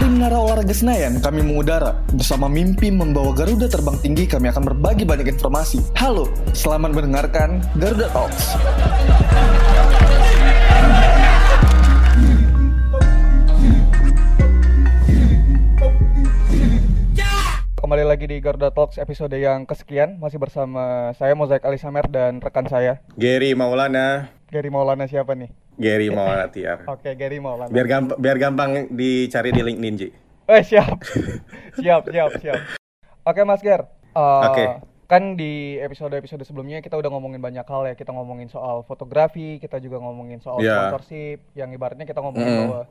Dari Menara Olahraga Senayan, kami mengudara. Bersama mimpi membawa Garuda terbang tinggi, kami akan berbagi banyak informasi. Halo, selamat mendengarkan Garuda Talks. Kembali lagi di Garuda Talks episode yang kesekian Masih bersama saya Mozaik Ali Samer dan rekan saya Gary Maulana, Gary Maulana siapa nih? Gary Maulana Tiar. Oke Gary Maulana Biar gampang, biar gampang dicari di LinkedIn Ji. Eh siap Siap siap siap Oke Mas Ger Eh, Oke. Kan di episode-episode sebelumnya kita udah ngomongin banyak hal ya Kita ngomongin soal fotografi Kita juga ngomongin soal Iya. sponsorship Yang ibaratnya kita ngomongin Mm. bahwa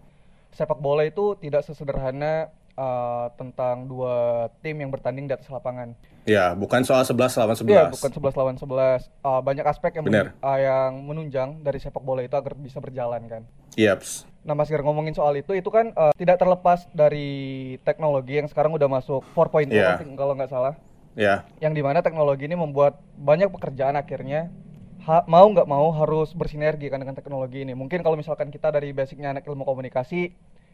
Sepak bola itu tidak sesederhana eh, Tentang dua tim yang bertanding di atas lapangan Ya, bukan soal 11 lawan 11. Iya, bukan 11 lawan 11. Uh, banyak aspek yang Bener. menun- uh, yang menunjang dari sepak bola itu agar bisa berjalan kan. Yaps. Nah, Mas Gir ngomongin soal itu, itu kan uh, tidak terlepas dari teknologi yang sekarang udah masuk 4.0 Iya. I think, kalau nggak salah. Ya, Yang di mana teknologi ini membuat banyak pekerjaan akhirnya ha- mau nggak mau harus bersinergi kan dengan teknologi ini. Mungkin kalau misalkan kita dari basicnya anak ilmu komunikasi,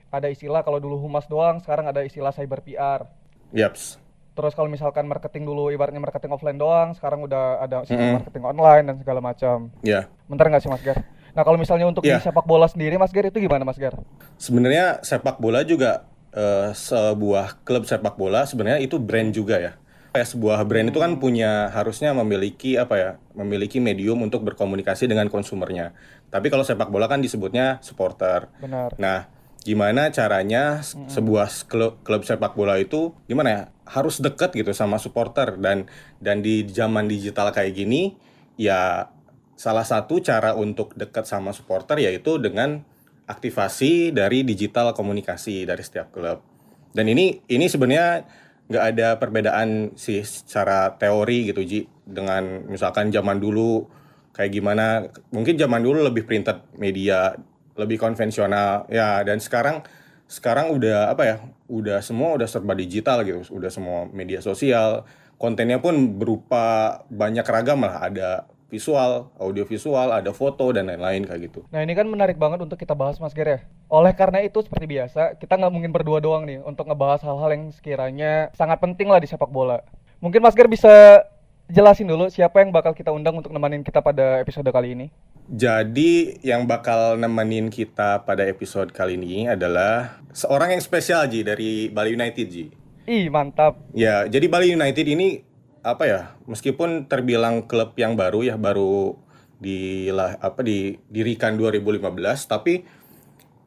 ada istilah kalau dulu humas doang, sekarang ada istilah cyber PR. yaps. Terus kalau misalkan marketing dulu ibaratnya marketing offline doang, sekarang udah ada sistem Mm-mm. marketing online dan segala macam. Ya. Bentar nggak sih Mas Gar? Nah kalau misalnya untuk Iya. di sepak bola sendiri Mas Gar itu gimana Mas Gar? Sebenarnya sepak bola juga eh, sebuah klub sepak bola sebenarnya itu brand juga ya. Kayak sebuah brand itu kan punya harusnya memiliki apa ya? Memiliki medium untuk berkomunikasi dengan konsumernya. Tapi kalau sepak bola kan disebutnya supporter. Benar. Nah, gimana caranya se- sebuah klub, klub sepak bola itu gimana ya? Harus dekat gitu sama supporter dan dan di zaman digital kayak gini ya salah satu cara untuk dekat sama supporter yaitu dengan aktivasi dari digital komunikasi dari setiap klub. Dan ini ini sebenarnya nggak ada perbedaan sih secara teori gitu Ji dengan misalkan zaman dulu kayak gimana mungkin zaman dulu lebih printed media lebih konvensional. Ya dan sekarang sekarang udah apa ya udah semua udah serba digital gitu. Udah semua media sosial. Kontennya pun berupa banyak ragam lah. Ada visual audio visual ada foto dan lain-lain kayak gitu. Nah ini kan menarik banget untuk kita bahas Mas Gar ya. Oleh karena itu seperti biasa kita nggak mungkin berdua doang nih untuk ngebahas hal-hal yang sekiranya sangat penting lah di sepak bola. Mungkin Mas Gar bisa jelasin dulu siapa yang bakal kita undang untuk nemenin kita pada episode kali ini. Jadi yang bakal nemenin kita pada episode kali ini adalah seorang yang spesial Ji dari Bali United Ji. Ih mantap. Ya, jadi Bali United ini apa ya? Meskipun terbilang klub yang baru ya, baru di apa didirikan 2015, tapi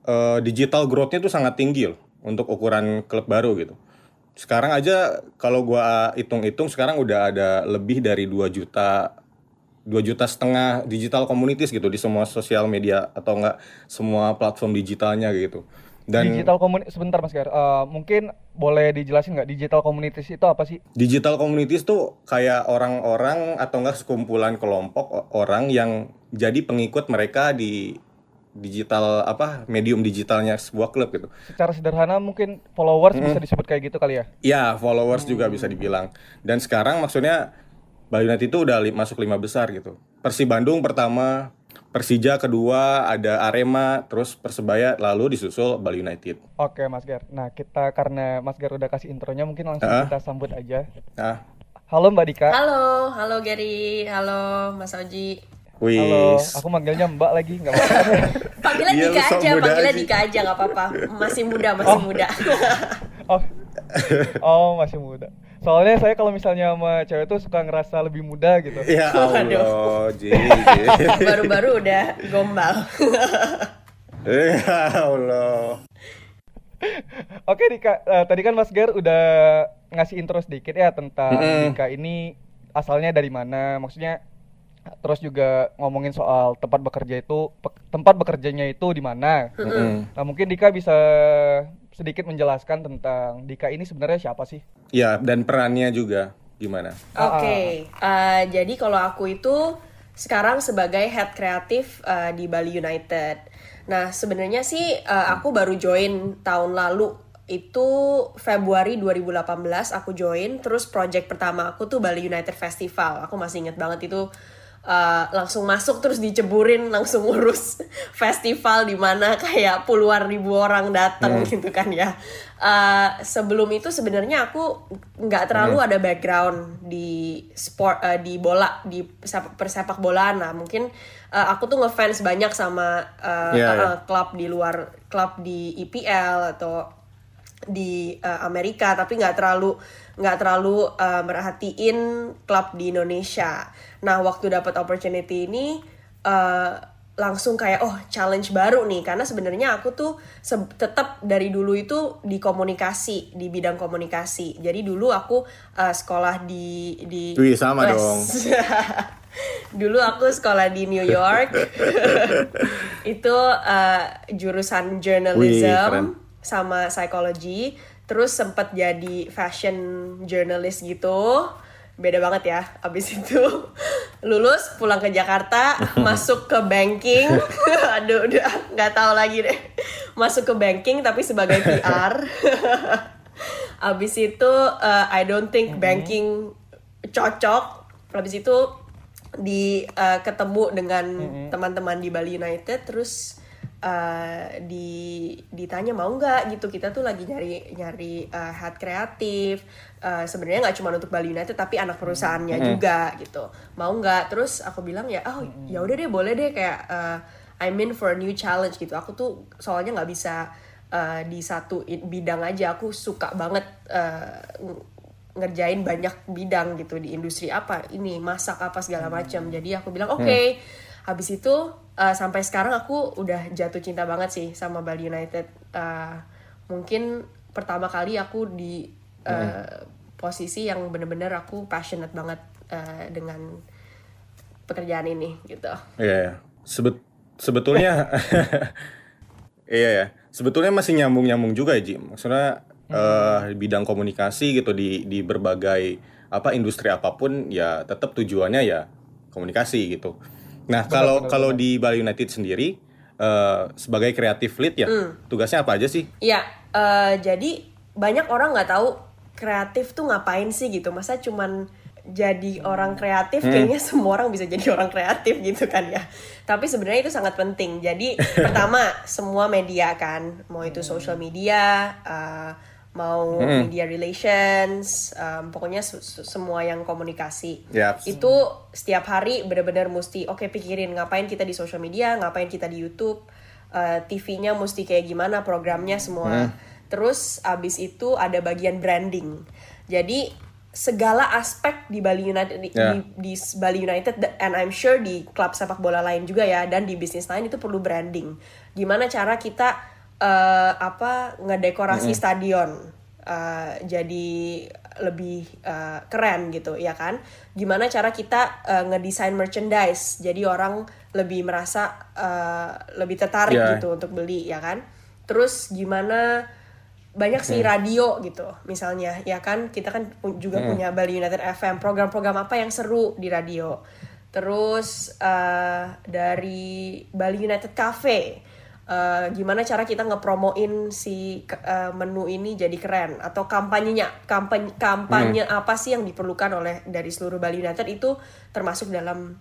eh, digital growth-nya tuh sangat tinggi loh untuk ukuran klub baru gitu. Sekarang aja kalau gua hitung-hitung sekarang udah ada lebih dari 2 juta 2 juta setengah digital communities gitu di semua sosial media atau enggak semua platform digitalnya gitu. Dan digital community sebentar Mas Gar. Eh, mungkin boleh dijelasin nggak digital communities itu apa sih? Digital communities tuh kayak orang-orang atau enggak sekumpulan kelompok orang yang jadi pengikut mereka di digital apa medium digitalnya sebuah klub gitu. Secara sederhana mungkin followers bisa disebut kayak gitu kali ya. Ya, followers juga bisa dibilang. Dan sekarang maksudnya Bali United itu udah li- masuk lima besar gitu. Persi Bandung pertama, Persija kedua, ada Arema, terus Persebaya, lalu disusul Bali United. Oke Mas Gar. Nah kita karena Mas Gar udah kasih intronya mungkin langsung Ah. kita sambut aja. Nah, Halo Mbak Dika. Halo, halo Gary, halo Mas Oji. Wis. Halo. Aku manggilnya Mbak lagi nggak apa-apa. Panggilnya Iya, Dika aja, aja. Dika aja nggak apa-apa. Masih muda, masih muda. oh. oh masih muda. Soalnya saya kalau misalnya sama cewek tuh suka ngerasa lebih muda gitu. Ya. Allah. Baru-baru udah gombal. Ya Allah. Oke Dika, Eh, tadi kan Mas Gar udah ngasih intro sedikit ya tentang Mm-mm. Dika ini asalnya dari mana, maksudnya terus juga ngomongin soal tempat bekerja itu pe- tempat bekerjanya itu di mana. Mm-mm. Nah mungkin Dika bisa sedikit menjelaskan tentang Dika ini sebenarnya siapa sih? Ya, dan perannya juga gimana? Oke, eh, jadi kalau aku itu sekarang sebagai head kreatif eh, di Bali United. Nah, sebenarnya sih eh, aku baru join tahun lalu itu Februari 2018 aku join terus project pertama aku tuh Bali United Festival aku masih inget banget itu uh, langsung masuk terus diceburin langsung urus festival di mana kayak puluhan ribu orang datang Hmm. gitu kan ya. Uh, sebelum itu sebenarnya aku nggak terlalu Hmm. ada background di sport uh, di bola di sep- persepak bolaan lah. Mungkin uh, aku tuh ngefans banyak sama uh, Iya, uh, iya. klub di luar klub di IPL atau di uh, Amerika tapi nggak terlalu nggak terlalu uh, merhatiin klub di Indonesia. Nah waktu dapat opportunity ini uh, langsung kayak oh challenge baru nih karena sebenarnya aku tuh se- tetap dari dulu itu di komunikasi di bidang komunikasi. Jadi dulu aku uh, sekolah di di Wih, sama Wes. dong. dulu aku sekolah di New York. itu uh, jurusan Wih, journalism sama psychology terus sempat jadi fashion journalist gitu beda banget ya abis itu lulus pulang ke Jakarta masuk ke banking. Aduh udah nggak tahu lagi deh. Masuk ke banking tapi sebagai PR abis itu uh, I don't think banking cocok. Abis itu di uh, ketemu dengan teman-teman di Bali United terus uh, di ditanya mau nggak gitu. Kita tuh lagi nyari nyari uh, head kreatif uh, sebenarnya nggak cuma untuk Bali United tapi anak perusahaannya juga gitu. Mau nggak? Terus aku bilang ya oh ya udah deh boleh deh. Kayak uh, I'm in for a new challenge gitu. Aku tuh soalnya nggak bisa uh, di satu bidang aja. Aku suka banget uh, ng- ngerjain banyak bidang gitu di industri apa ini masak apa segala macam. Jadi aku bilang oke. Habis itu uh, sampai sekarang aku udah jatuh cinta banget sih sama Bali United Uh, mungkin pertama kali aku di uh, posisi yang bener-bener aku passionate banget uh, dengan pekerjaan ini gitu Iya, iya. Sebet sebetulnya iya ya. Sebetulnya masih nyambung-nyambung juga ya, Ji. Maksudnya eh, bidang komunikasi gitu di di berbagai apa industri apa pun ya tetap tujuannya ya komunikasi gitu. Nah, kalau kalau di Bali United sendiri eh, sebagai creative lead ya, tugasnya apa aja sih? Iya, eh, jadi banyak orang nggak tahu kreatif tuh ngapain sih gitu. Masa cuman jadi orang kreatif kayaknya semua orang bisa jadi orang kreatif gitu kan ya. Tapi sebenarnya itu sangat penting. Jadi pertama semua media kan, mau itu social media, eh, mau media relations, em, pokoknya su- su- semua yang komunikasi. Yap. itu setiap hari benar-benar mesti oke pikirin ngapain kita di social media ngapain kita di YouTube eh, TV-nya mesti kayak gimana programnya semua. Terus abis itu ada bagian branding. Jadi segala aspek di Bali United di, Ya. di, di Bali United and I'm sure di klub sepak bola lain juga ya dan di bisnis lain itu perlu branding. Gimana cara kita eh, apa ngedekorasi stadion eh, jadi lebih eh, keren gitu ya kan? Gimana cara kita eh, ngedesain merchandise jadi orang lebih merasa eh, lebih tertarik Ya. gitu untuk beli ya kan? Terus gimana banyak sih radio gitu misalnya ya kan? Kita kan juga punya Bali United FM program-program apa yang seru di radio. Terus eh, dari Bali United Cafe eh, gimana cara kita ngepromoin si eh, menu ini jadi keren? Atau kampanyenya kampanye kampanye apa sih yang diperlukan oleh dari seluruh Bali United? Itu termasuk dalam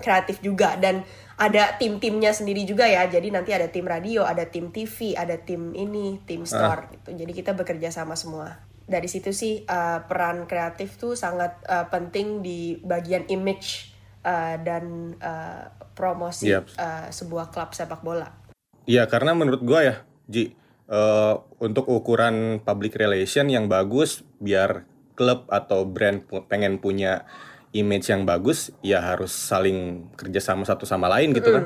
kreatif juga. Dan ada tim-timnya sendiri juga ya. Jadi nanti ada tim radio ada tim TV ada tim ini tim store gitu. Jadi kita bekerja sama semua. Dari situ sih uh, peran kreatif tuh sangat uh, penting di bagian image uh, dan uh, promosi Yep. uh, sebuah klub sepak bola Iya, karena menurut gua ya, Ji, eh, untuk ukuran public relation yang bagus, biar klub atau brand pengen punya image yang bagus, ya harus saling kerjasama satu sama lain gitu kan.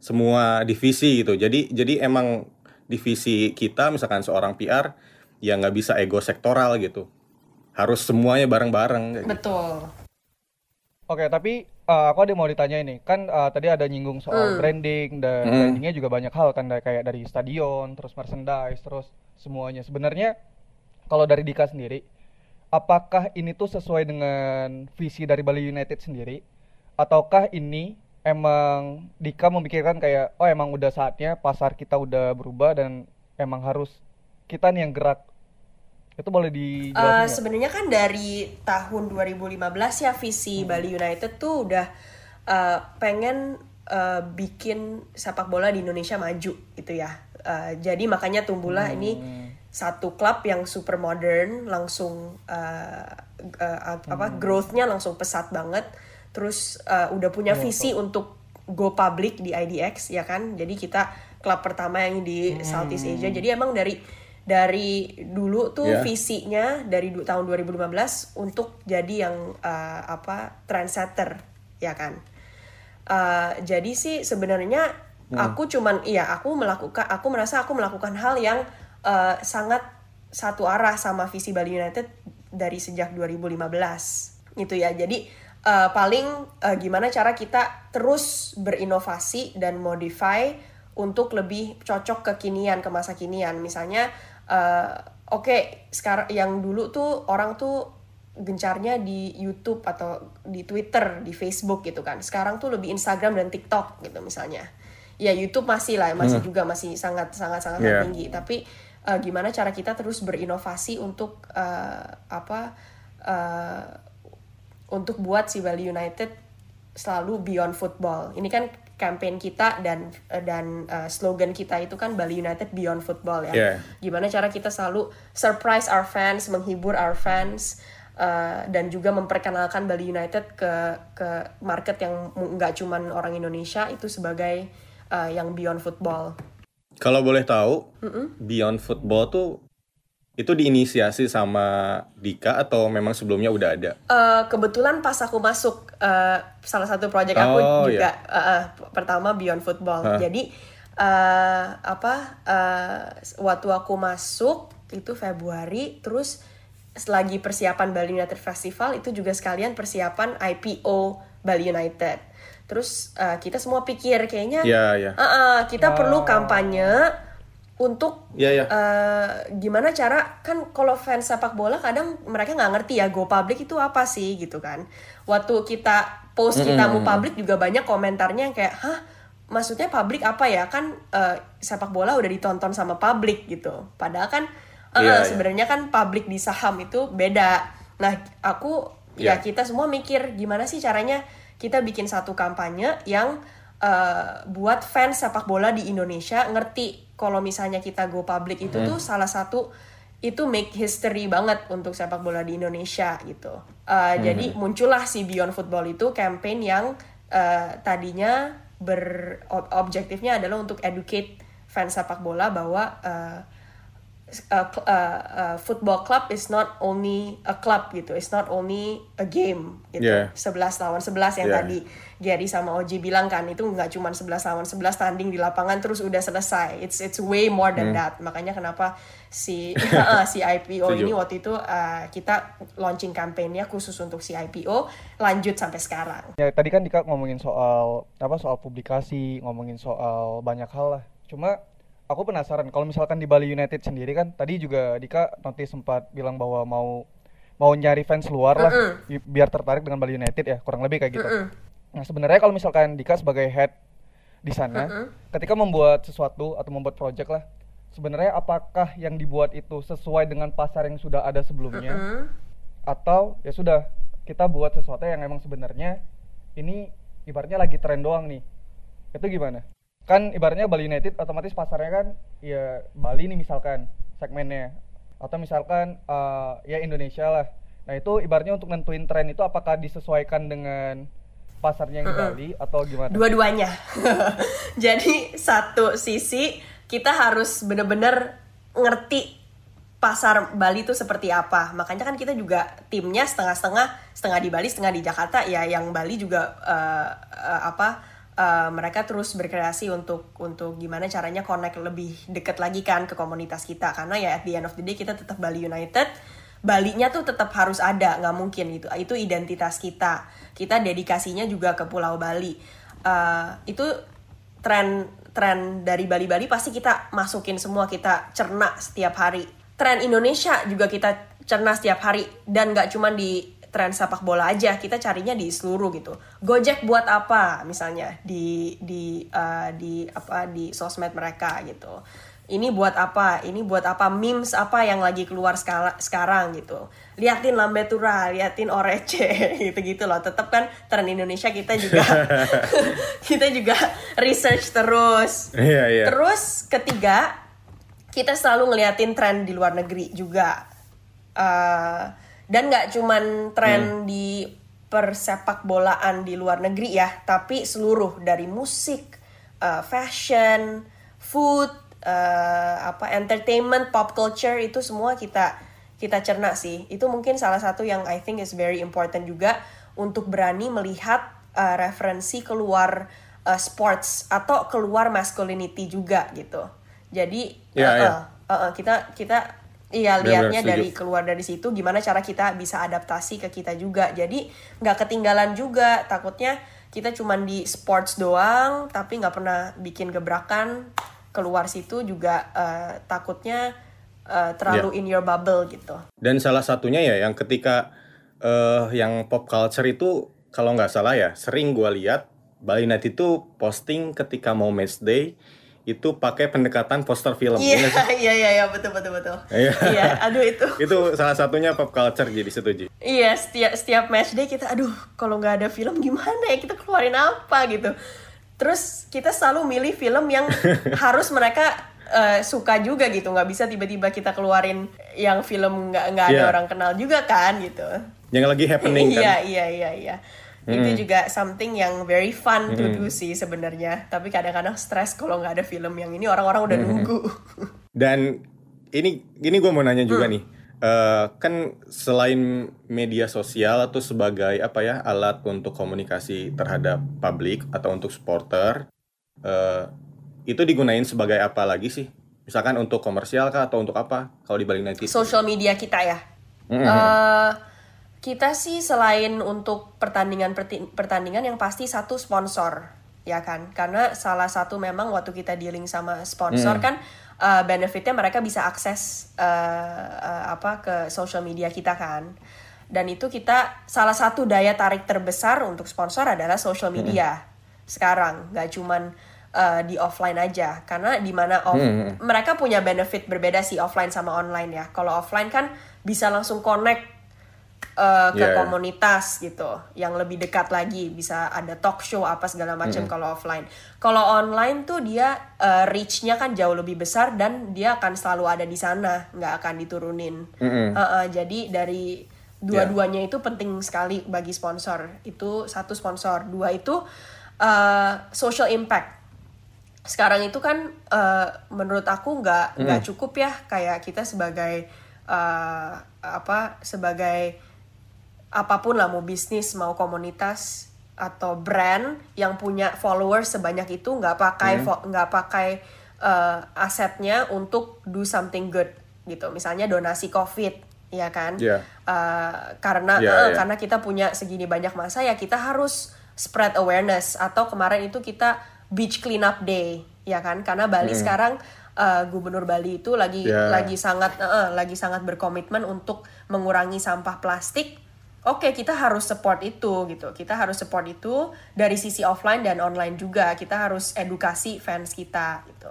Semua divisi gitu. Jadi jadi emang divisi kita, misalkan seorang PR, ya nggak bisa ego sektoral gitu. Harus semuanya bareng-bareng. kayak gitu. betul Oke, tapi eh, aku ada mau ditanya ini. Kan eh, tadi ada nyinggung soal branding dan Hmm. brandingnya juga banyak hal kan kayak dari stadion, terus merchandise, terus semuanya. Sebenarnya kalau dari Dika sendiri, apakah ini tuh sesuai dengan visi dari Bali United sendiri ataukah ini emang Dika memikirkan kayak oh emang udah saatnya pasar kita udah berubah dan emang harus kita nih yang gerak. Itu boleh Uh, dijelasin nggak? sebenarnya kan dari tahun 2015 ya visi Bali United tuh udah uh, pengen uh, bikin sepak bola di Indonesia maju gitu ya. Uh, jadi makanya tumbuhlah Hmm. ini satu klub yang super modern, langsung uh, uh, apa Hmm. growth-nya langsung pesat banget. Terus uh, udah Iya, punya visi untuk go public di IDX ya kan. Jadi kita klub pertama yang di Southeast Asia. Jadi emang dari dari dulu tuh Yeah. visinya dari du- tahun 2015 untuk jadi yang uh, apa trendsetter ya kan. Uh, jadi sih sebenarnya aku cuman iya aku melakukan aku merasa aku melakukan hal yang uh, sangat satu arah sama visi Bali United dari sejak 2015 gitu ya. Jadi uh, paling uh, gimana cara kita terus berinovasi dan modify untuk lebih cocok kekinian ke masa kinian. Misalnya uh, oke sekarang yang dulu tuh orang tuh gencarnya di YouTube atau di Twitter, di Facebook gitu kan. Sekarang tuh lebih Instagram dan TikTok gitu misalnya. Ya YouTube masih lah, masih juga masih sangat sangat sangat Yeah. tinggi. Tapi uh, gimana cara kita terus berinovasi untuk uh, apa uh, untuk buat si Bali United selalu beyond football. Ini kan campaign kita dan dan uh, slogan kita itu kan Bali United beyond football ya. Yeah. Gimana cara kita selalu surprise our fans, menghibur our fans uh, dan juga memperkenalkan Bali United ke ke market yang nggak cuman orang Indonesia itu sebagai uh, yang beyond football. Kalau boleh tahu, Beyond Football tuh itu diinisiasi sama Dika atau memang sebelumnya udah ada? Eh, kebetulan pas aku masuk eh, salah satu project aku Oh, juga eh, eh, pertama Beyond Football. Hah. Jadi eh, apa eh, waktu aku masuk itu Februari, terus lagi persiapan Bali United Festival itu juga sekalian persiapan IPO Bali United. Terus eh, kita semua pikir kayaknya Ya, ya. "Ah, ah, kita perlu kampanye untuk Ya, ya. eh, gimana cara kan kalau fans sepak bola kadang mereka nggak ngerti ya go public itu apa sih gitu kan waktu kita post kita mau public juga banyak komentarnya yang kayak hah maksudnya public apa ya kan eh, sepak bola udah ditonton sama public gitu padahal kan eh, Iya, iya. sebenarnya kan public di saham itu beda nah aku ya Iya. kita semua mikir gimana sih caranya kita bikin satu kampanye yang eh, buat fans sepak bola di Indonesia ngerti kalau misalnya kita go public itu tuh salah satu itu make history banget untuk sepak bola di Indonesia gitu. Eh, Jadi muncullah si Beyond Football itu campaign yang eh, tadinya ber ob- objektifnya adalah untuk educate fans sepak bola bahwa eh, uh, uh, uh, football club is not only a club gitu, it's not only a game gitu. Yeah. 11 lawan 11 yang Yeah. tadi Gary sama Oji bilang kan itu nggak cuma 11 lawan 11 tanding di lapangan terus udah selesai. It's it's way more than that. Makanya kenapa si uh, si IPO ini waktu itu uh, kita launching campaignnya khusus untuk si IPO lanjut sampai sekarang. Ya tadi kan Dika ngomongin soal apa soal publikasi, ngomongin soal banyak hal lah. Cuma aku penasaran kalau misalkan di Bali United sendiri kan tadi juga Dika nanti sempat bilang bahwa mau mau nyari fans luar lah bi- biar tertarik dengan Bali United ya, kurang lebih kayak gitu. Nah, sebenarnya kalau misalkan Dika sebagai head di sana, ketika membuat sesuatu atau membuat project lah, sebenarnya apakah yang dibuat itu sesuai dengan pasar yang sudah ada sebelumnya? atau ya sudah kita buat sesuatu yang emang sebenarnya ini ibaratnya lagi tren doang nih. Itu gimana kan ibaratnya Bali United otomatis pasarnya kan ya Bali nih misalkan segmennya atau misalkan eh, ya Indonesia lah nah itu ibaratnya untuk nentuin tren itu apakah disesuaikan dengan pasarnya yang di Bali atau gimana Dua-duanya. Jadi satu sisi kita harus bener-bener ngerti pasar Bali itu seperti apa. Makanya kan kita juga timnya setengah-setengah, setengah di Bali, setengah di Jakarta. Ya yang Bali juga eh, eh, apa eh, mereka terus berkreasi untuk untuk gimana caranya connect lebih deket lagi kan ke komunitas kita. Karena ya at the end of the day kita tetap Bali United. Balinya tuh tetap harus ada, nggak mungkin gitu. Itu identitas kita. Kita dedikasinya juga ke Pulau Bali. Eh, itu tren tren dari Bali-Bali pasti kita masukin semua, kita cerna setiap hari. Tren Indonesia juga kita cerna setiap hari dan nggak cuma di tren sepak bola aja, kita carinya di seluruh gitu. Gojek buat apa? Misalnya di di eh, di apa di sosmed mereka gitu. ini buat apa? Ini buat apa? Memes apa yang lagi keluar skala, sekarang gitu. Liatin Lambetura liatin Orece gitu gitu loh. Tetap kan tren Indonesia kita juga kita juga research terus. Iya, iya. terus ketiga kita selalu ngeliatin tren di luar negeri juga. Eh, dan nggak cuman tren di persepak bolaan di luar negeri ya tapi seluruh dari musik eh, fashion food eh, apa entertainment pop culture itu semua kita kita cerna sih. Itu mungkin salah satu yang I think is very important juga untuk berani melihat eh, referensi keluar eh, sports atau keluar masculinity juga gitu. Jadi Iya, eh, iya. eh, eh, kita kita Iya lihatnya dari keluar dari situ gimana cara kita bisa adaptasi ke kita juga. Jadi nggak ketinggalan juga. Takutnya kita cuman di sports doang tapi nggak pernah bikin gebrakan keluar situ juga eh, takutnya eh, terlalu in your bubble gitu. Dan salah satunya ya yang ketika eh yang pop culture itu kalau nggak salah ya sering gua lihat Bali United itu posting ketika mau match day itu pakai pendekatan poster film. iya Iya iya iya iya, betul betul betul Iya. iya aduh itu itu salah satunya pop culture jadi setuju. Iya, setiap setiap match day kita aduh, kalau nggak ada film gimana ya kita keluarin apa gitu. Terus kita selalu milih film yang harus mereka eh, suka juga gitu, nggak bisa tiba-tiba kita keluarin yang film nggak nggak ada Iya. orang kenal juga kan gitu. Yang lagi happening kan. Iya iya iya iya. Itu juga something yang very fun to do sih sebenarnya. Tapi kadang-kadang stres kalau nggak ada film yang ini orang-orang udah nunggu. Dan ini ini gue mau nanya Hmm. juga nih. Eh, kan selain media sosial atau sebagai apa ya alat untuk komunikasi terhadap publik atau untuk supporter, eh, itu digunain sebagai apa lagi sih? Misalkan untuk komersial kah atau untuk apa? Kalau di Bali United. Social media kita ya. Mm-mm. Eh, kita sih selain untuk pertandingan pertandingan yang pasti satu sponsor ya kan? Karena salah satu memang waktu kita dealing sama sponsor kan eh, benefitnya mereka bisa akses eh, eh, apa ke social media kita kan. Dan itu kita salah satu daya tarik terbesar untuk sponsor adalah social media. Sekarang nggak cuman eh, di offline aja. Karena di mana off- mereka punya benefit berbeda sih offline sama online ya. Kalau offline kan bisa langsung connect eh, ke Yeah. komunitas gitu yang lebih dekat lagi bisa ada talk show apa segala macam kalau offline. Kalau online tuh dia eh, reach-nya kan jauh lebih besar dan dia akan selalu ada di sana nggak akan diturunin. Mm-mm. Eh, eh, jadi dari dua-duanya itu penting sekali bagi sponsor. Itu satu sponsor. Dua itu eh, social impact. Sekarang itu kan eh, menurut aku nggak nggak cukup ya kayak kita sebagai eh, apa sebagai apa pun lah mau bisnis mau komunitas atau brand yang punya followers sebanyak itu nggak pakai nggak pakai eh, asetnya untuk do something good gitu misalnya donasi covid ya kan Iya. Eh, karena Iya, eh, iya. karena kita punya segini banyak masa ya kita harus spread awareness atau kemarin itu kita beach cleanup day ya kan karena Bali sekarang eh, gubernur Bali itu lagi Ya. lagi sangat eh, lagi sangat berkomitmen untuk mengurangi sampah plastik Oke, kita harus support itu gitu. Kita harus support itu dari sisi offline dan online juga. Kita harus edukasi fans kita gitu.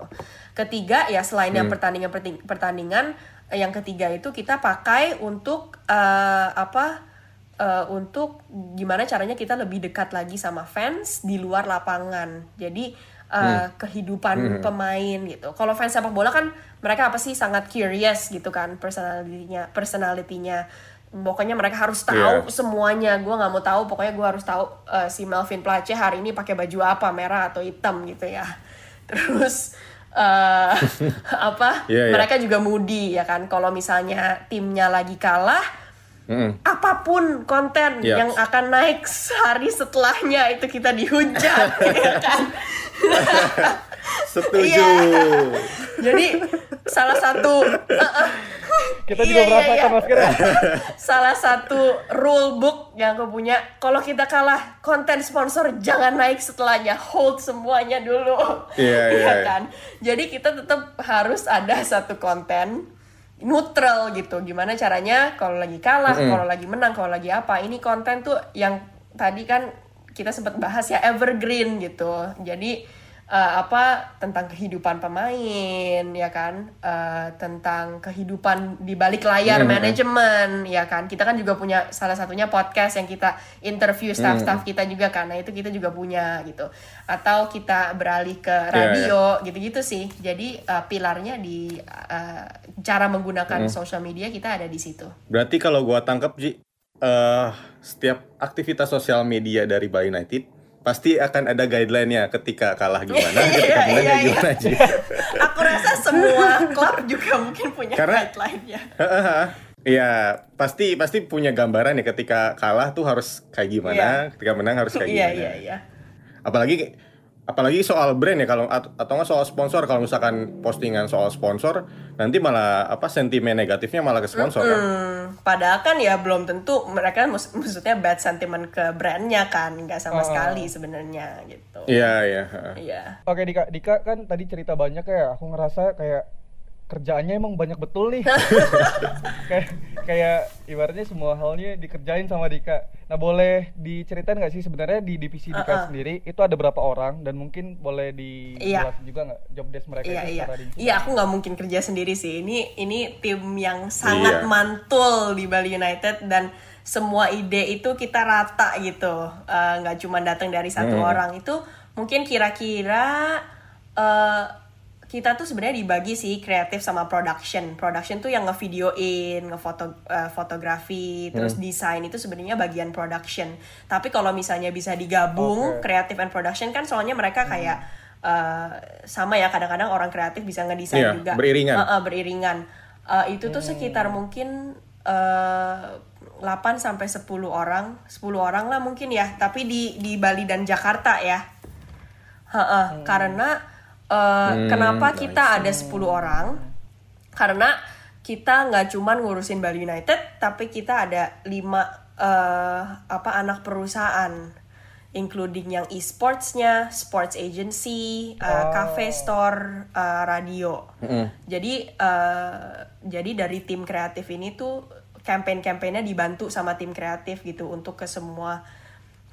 Ketiga ya selain yang pertandingan pertandingan, eh, yang ketiga itu kita pakai untuk eh, apa? eh, untuk gimana caranya kita lebih dekat lagi sama fans di luar lapangan. Jadi eh, kehidupan pemain gitu. Kalau fans sepak bola kan mereka apa sih sangat curious gitu kan personalitinya, personalitinya. Pokoknya mereka harus tahu Iya. semuanya. Gue nggak mau tahu. Pokoknya gue harus tahu eh, si Melvin Place hari ini pakai baju apa, merah atau hitam gitu ya. Terus eh apa? Iya, iya. mereka juga moody ya kan. Kalau misalnya timnya lagi kalah, Mm-mm. apa pun konten Iya. yang akan naik sehari setelahnya itu kita dihujat ya kan Setuju. Iya. jadi salah satu Kita Iya, juga iya, merasakan iya. Mas Ger ya. salah satu rule book yang aku punya kalau kita kalah konten sponsor jangan naik setelahnya hold semuanya dulu Iya, iya, Iya kan jadi kita tetap harus ada satu konten neutral gitu gimana caranya kalau lagi kalah kalau lagi menang kalau lagi apa ini konten tuh yang tadi kan kita sempat bahas ya evergreen gitu jadi uh, apa tentang kehidupan pemain ya kan? Uh, tentang kehidupan di balik layar Hmm. manajemen ya kan? Kita kan juga punya salah satunya podcast yang kita interview staff-staff kita juga karena itu kita juga punya gitu. Atau kita beralih ke radio gitu-gitu sih. Jadi uh, pilarnya di uh, cara menggunakan social media kita ada di situ. Berarti kalau gua tangkap Ji, eh setiap aktivitas sosial media dari Bali United pasti akan ada guideline-nya ketika kalah gimana, ketika Iya, menang iya, ya gimana iya. Ji. aku rasa semua klub juga mungkin punya Karena- guideline-nya Iya, pasti pasti punya gambaran ya ketika kalah tuh harus kayak gimana, Iya. ketika menang harus kayak iya gimana. iya iya Apalagi apalagi soal brand ya kalau at- atau nggak soal sponsor kalau misalkan postingan soal sponsor nanti malah apa sentimen negatifnya malah ke sponsor kan. Hmm, padahal kan ya belum tentu mereka mus- maksudnya bad sentiment ke brandnya kan nggak sama Oh. sekali sebenarnya gitu Iya, iya. heeh. iya Oke Dika, Dika kan tadi cerita banyak ya. Aku ngerasa kayak kerjaannya emang banyak betul nih. kayak kayak ibaratnya semua halnya dikerjain sama Dika. Nah boleh diceritain nggak sih sebenarnya di divisi Dika Uh-uh. sendiri itu ada berapa orang dan mungkin boleh dijelasin juga nggak job desk mereka Iya itu iya secara rinci? iya aku nggak mungkin kerja sendiri sih ini ini tim yang sangat Iya. mantul di Bali United dan semua ide itu kita rata gitu Eh, nggak cuma datang dari satu Hmm. orang itu mungkin kira-kira eh, kita tuh sebenarnya dibagi sih kreatif sama production. Production tuh yang ngevideoin ngefoto eh, fotografi terus desain itu sebenarnya bagian production. Tapi kalau misalnya bisa digabung Oke. kreatif and production kan soalnya mereka kayak eh, sama ya kadang-kadang orang kreatif bisa ngedesain Iya, juga. beriringan. Eh, eh, beriringan. Eh, itu tuh sekitar mungkin eh 8 sampai 10 orang 10 orang lah mungkin ya. Tapi di di Bali dan Jakarta ya. Heeh, karena eh, kenapa kita ada 10 orang? Karena kita nggak cuman ngurusin Bali United tapi kita ada lima eh, apa anak perusahaan including yang e-sportsnya, sports agency, eh, cafe store, eh, radio. Jadi eh, jadi dari tim kreatif ini tuh campaign-campaignnya dibantu sama tim kreatif gitu untuk ke semua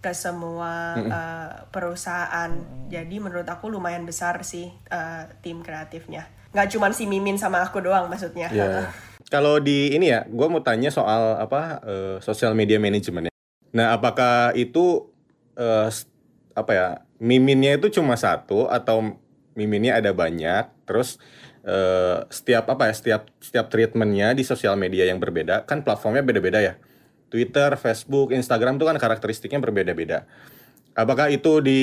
ke semua eh, perusahaan. Jadi menurut aku lumayan besar sih eh, tim kreatifnya. Nggak cuma si Mimin sama aku doang maksudnya. Iya. Kalau di ini ya, gue mau tanya soal apa eh, social media management ya. Nah, apakah itu s- apa ya miminnya itu cuma satu atau miminnya ada banyak? Terus eh, setiap apa ya setiap setiap treatmentnya di sosial media yang berbeda kan platformnya beda-beda ya. Twitter, Facebook, Instagram itu kan karakteristiknya berbeda-beda. Apakah itu di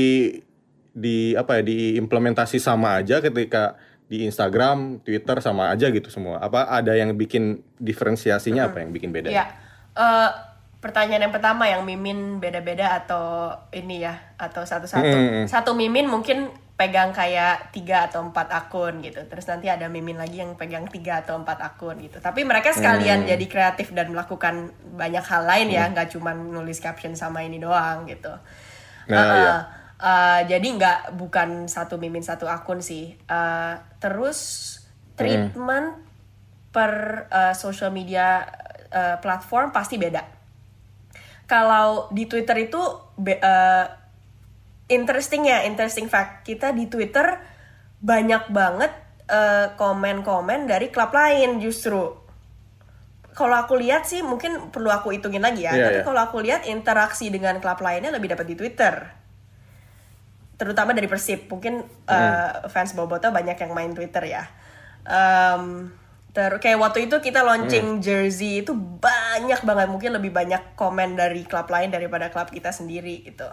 di apa ya diimplementasi sama aja ketika di Instagram, Twitter sama aja gitu semua. Apa ada yang bikin diferensiasinya apa yang bikin beda? Iya. Eh, pertanyaan yang pertama yang mimin beda-beda atau ini ya atau satu-satu. Mm-mm. Satu mimin mungkin pegang kayak tiga atau empat akun gitu. Terus nanti ada mimin lagi yang pegang tiga atau empat akun gitu. Tapi mereka sekalian jadi kreatif dan melakukan banyak hal lain ya, nggak cuma nulis caption sama ini doang gitu. Nah, Uh-uh. iya. Uh, jadi nggak bukan satu mimin satu akun sih. Uh, terus treatment per uh, social media uh, platform pasti beda. Kalau di Twitter itu be- uh, interesting ya, interesting fact. Kita di Twitter banyak banget uh, komen-komen dari klub lain justru. Kalau aku lihat sih mungkin perlu aku hitungin lagi ya. Iya, Tapi iya. kalau aku lihat interaksi dengan klub lainnya lebih dapat di Twitter. Terutama dari Persib. Mungkin uh, fans Boboto banyak yang main Twitter ya. Em, ter kayak waktu itu kita launching jersey itu banyak banget. Mungkin lebih banyak komen dari klub lain daripada klub kita sendiri gitu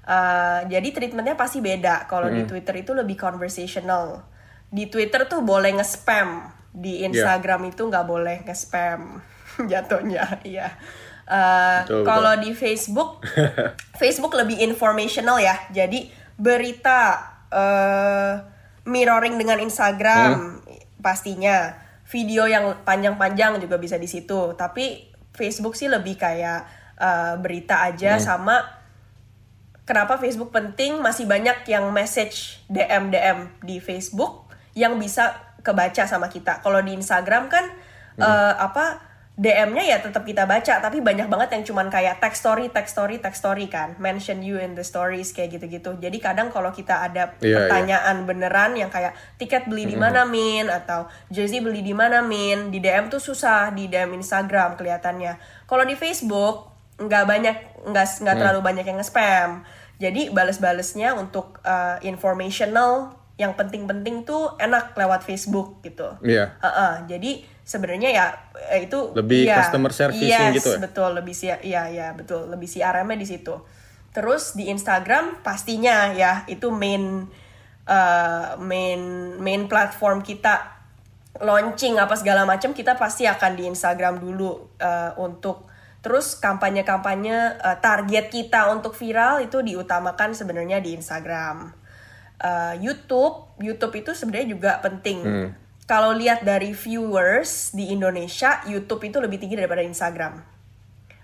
Eh, jadi treatmentnya pasti beda. Kalau di Twitter itu lebih conversational. Di Twitter tuh boleh nge-spam. Di Instagram itu nggak boleh nge-spam. Jatuhnya iya. Eh, Betul, kalau di Facebook Facebook lebih informational ya. Jadi berita eh, mirroring dengan Instagram pastinya. Video yang panjang-panjang juga bisa di situ. Tapi Facebook sih lebih kayak eh, berita aja sama kenapa Facebook penting masih banyak yang message DM DM di Facebook yang bisa kebaca sama kita. Kalau di Instagram kan eh, apa DM-nya ya tetap kita baca, tapi banyak banget yang cuman kayak text story, text story, text story kan, mention you in the stories kayak gitu-gitu. Jadi kadang kalau kita ada Iya, pertanyaan beneran yang kayak tiket beli di mana min atau jersey beli di mana min, di DM tuh susah di DM Instagram kelihatannya. Kalau di Facebook nggak banyak nggak nggak terlalu banyak yang nge-spam. Jadi bales-balesnya untuk uh, informational yang penting-penting tuh enak lewat Facebook gitu. Iya. Heeh, jadi sebenarnya ya eh, itu Lebih iya, customer servicing yes, gitu ya? betul lebih sih iya iya betul lebih CRM-nya di situ. Terus di Instagram pastinya ya itu main eh, main main platform kita launching apa segala macam kita pasti akan di Instagram dulu eh, untuk terus kampanye-kampanye eh, target kita untuk viral itu diutamakan sebenarnya di Instagram. Eh, YouTube, YouTube itu sebenarnya juga penting. Kalau lihat dari viewers di Indonesia, YouTube itu lebih tinggi daripada Instagram.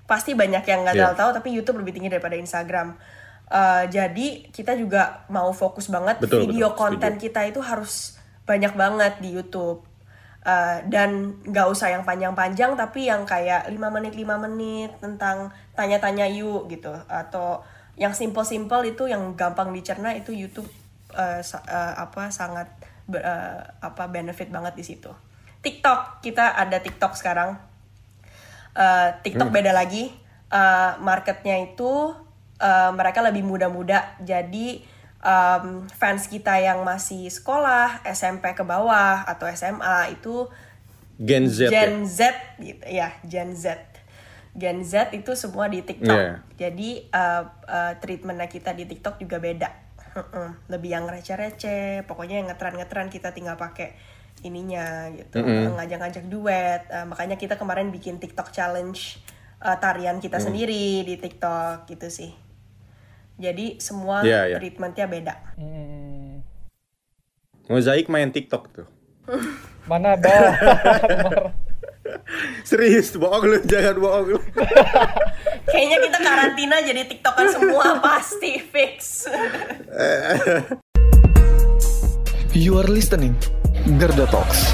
Pasti banyak yang nggak Iya. tahu, tapi YouTube lebih tinggi daripada Instagram. Eh, jadi kita juga mau fokus banget Betul, video betul, konten setuju. kita itu harus banyak banget di YouTube. Eh, dan nggak usah yang panjang-panjang tapi yang kayak 5 menit 5 menit tentang tanya-tanya yuk gitu atau yang simple-simple itu yang gampang dicerna itu YouTube sa- eh, apa sangat eh, apa benefit banget di situ. TikTok kita ada TikTok sekarang. Eh, TikTok beda lagi. Eh, marketnya itu eh, mereka lebih muda-muda. Jadi em, fans kita yang masih sekolah, SMP ke bawah atau SMA itu Gen Z ya. Gen Z gitu ya, Gen Z. Gen Z itu semua di TikTok. Iya. Jadi uh, uh, treatmentnya kita di TikTok juga beda. Mm-mm. Lebih yang receh-receh, pokoknya yang ngetren-ngetren kita tinggal pakai ininya gitu, ngajak-ngajak duet. Uh, makanya kita kemarin bikin TikTok challenge uh, tarian kita Mm. sendiri di TikTok gitu sih. Jadi semua Iya, iya. treatmentnya beda. Hmm, Mozaik main TikTok tuh. mana ada? Serius, bohong lu, jangan bohong lu. Kayaknya kita karantina jadi TikTokan semua pasti fix. You are listening Garda Talks.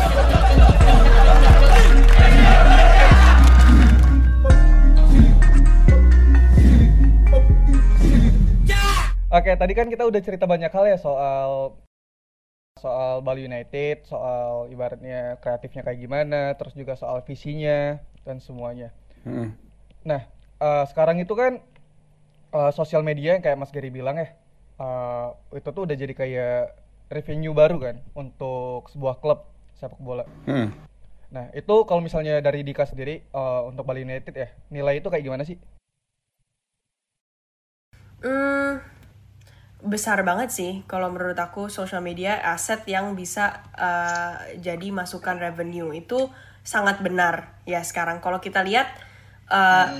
Oke, tadi kan kita udah cerita banyak hal ya soal soal Bali United, soal ibaratnya kreatifnya kayak gimana, terus juga soal visinya dan semuanya. Hmm. Nah, eh, sekarang itu kan eh, sosial media yang kayak Mas Gary bilang ya, eh, itu tuh udah jadi kayak revenue baru kan untuk sebuah klub sepak bola. Hmm. Nah, itu kalau misalnya dari Dika sendiri eh, untuk Bali United ya, nilai itu kayak gimana sih? Hmm, besar banget sih kalau menurut aku social media aset yang bisa uh, jadi masukan revenue itu sangat benar. Ya sekarang kalau kita lihat uh,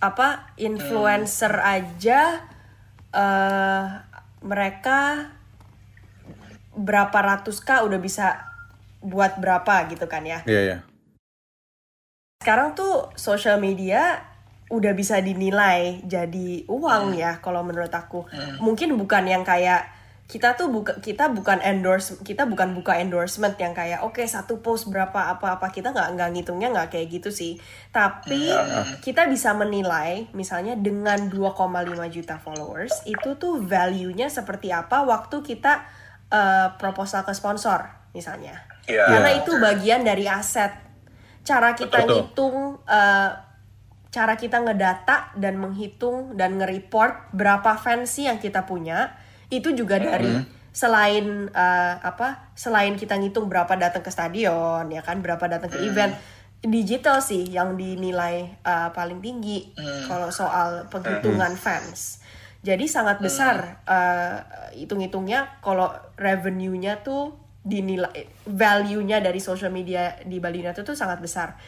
apa influencer aja uh, mereka berapa ratus k udah bisa buat berapa gitu kan ya. Iya, iya. sekarang tuh social media udah bisa dinilai jadi uang ya kalau menurut aku. Mungkin bukan yang kayak kita tuh buka kita bukan endorse kita bukan buka endorsement yang kayak oke satu post berapa apa apa kita nggak nggak ngitungnya nggak kayak gitu sih. Tapi kita bisa menilai misalnya dengan 2,5 juta followers itu tuh value-nya seperti apa waktu kita eh, proposal ke sponsor misalnya. Iya. karena itu bagian dari aset. Cara kita Betul. ngitung eh, cara kita ngedata dan menghitung dan nge-report berapa fans sih yang kita punya itu juga dari selain eh, apa selain kita ngitung berapa datang ke stadion ya kan berapa datang ke event digital sih yang dinilai eh, paling tinggi kalau soal penghitungan fans. Jadi sangat besar eh, hitung-hitungnya kalau revenue-nya tuh dinilai value-nya dari social media di Bali United tuh sangat besar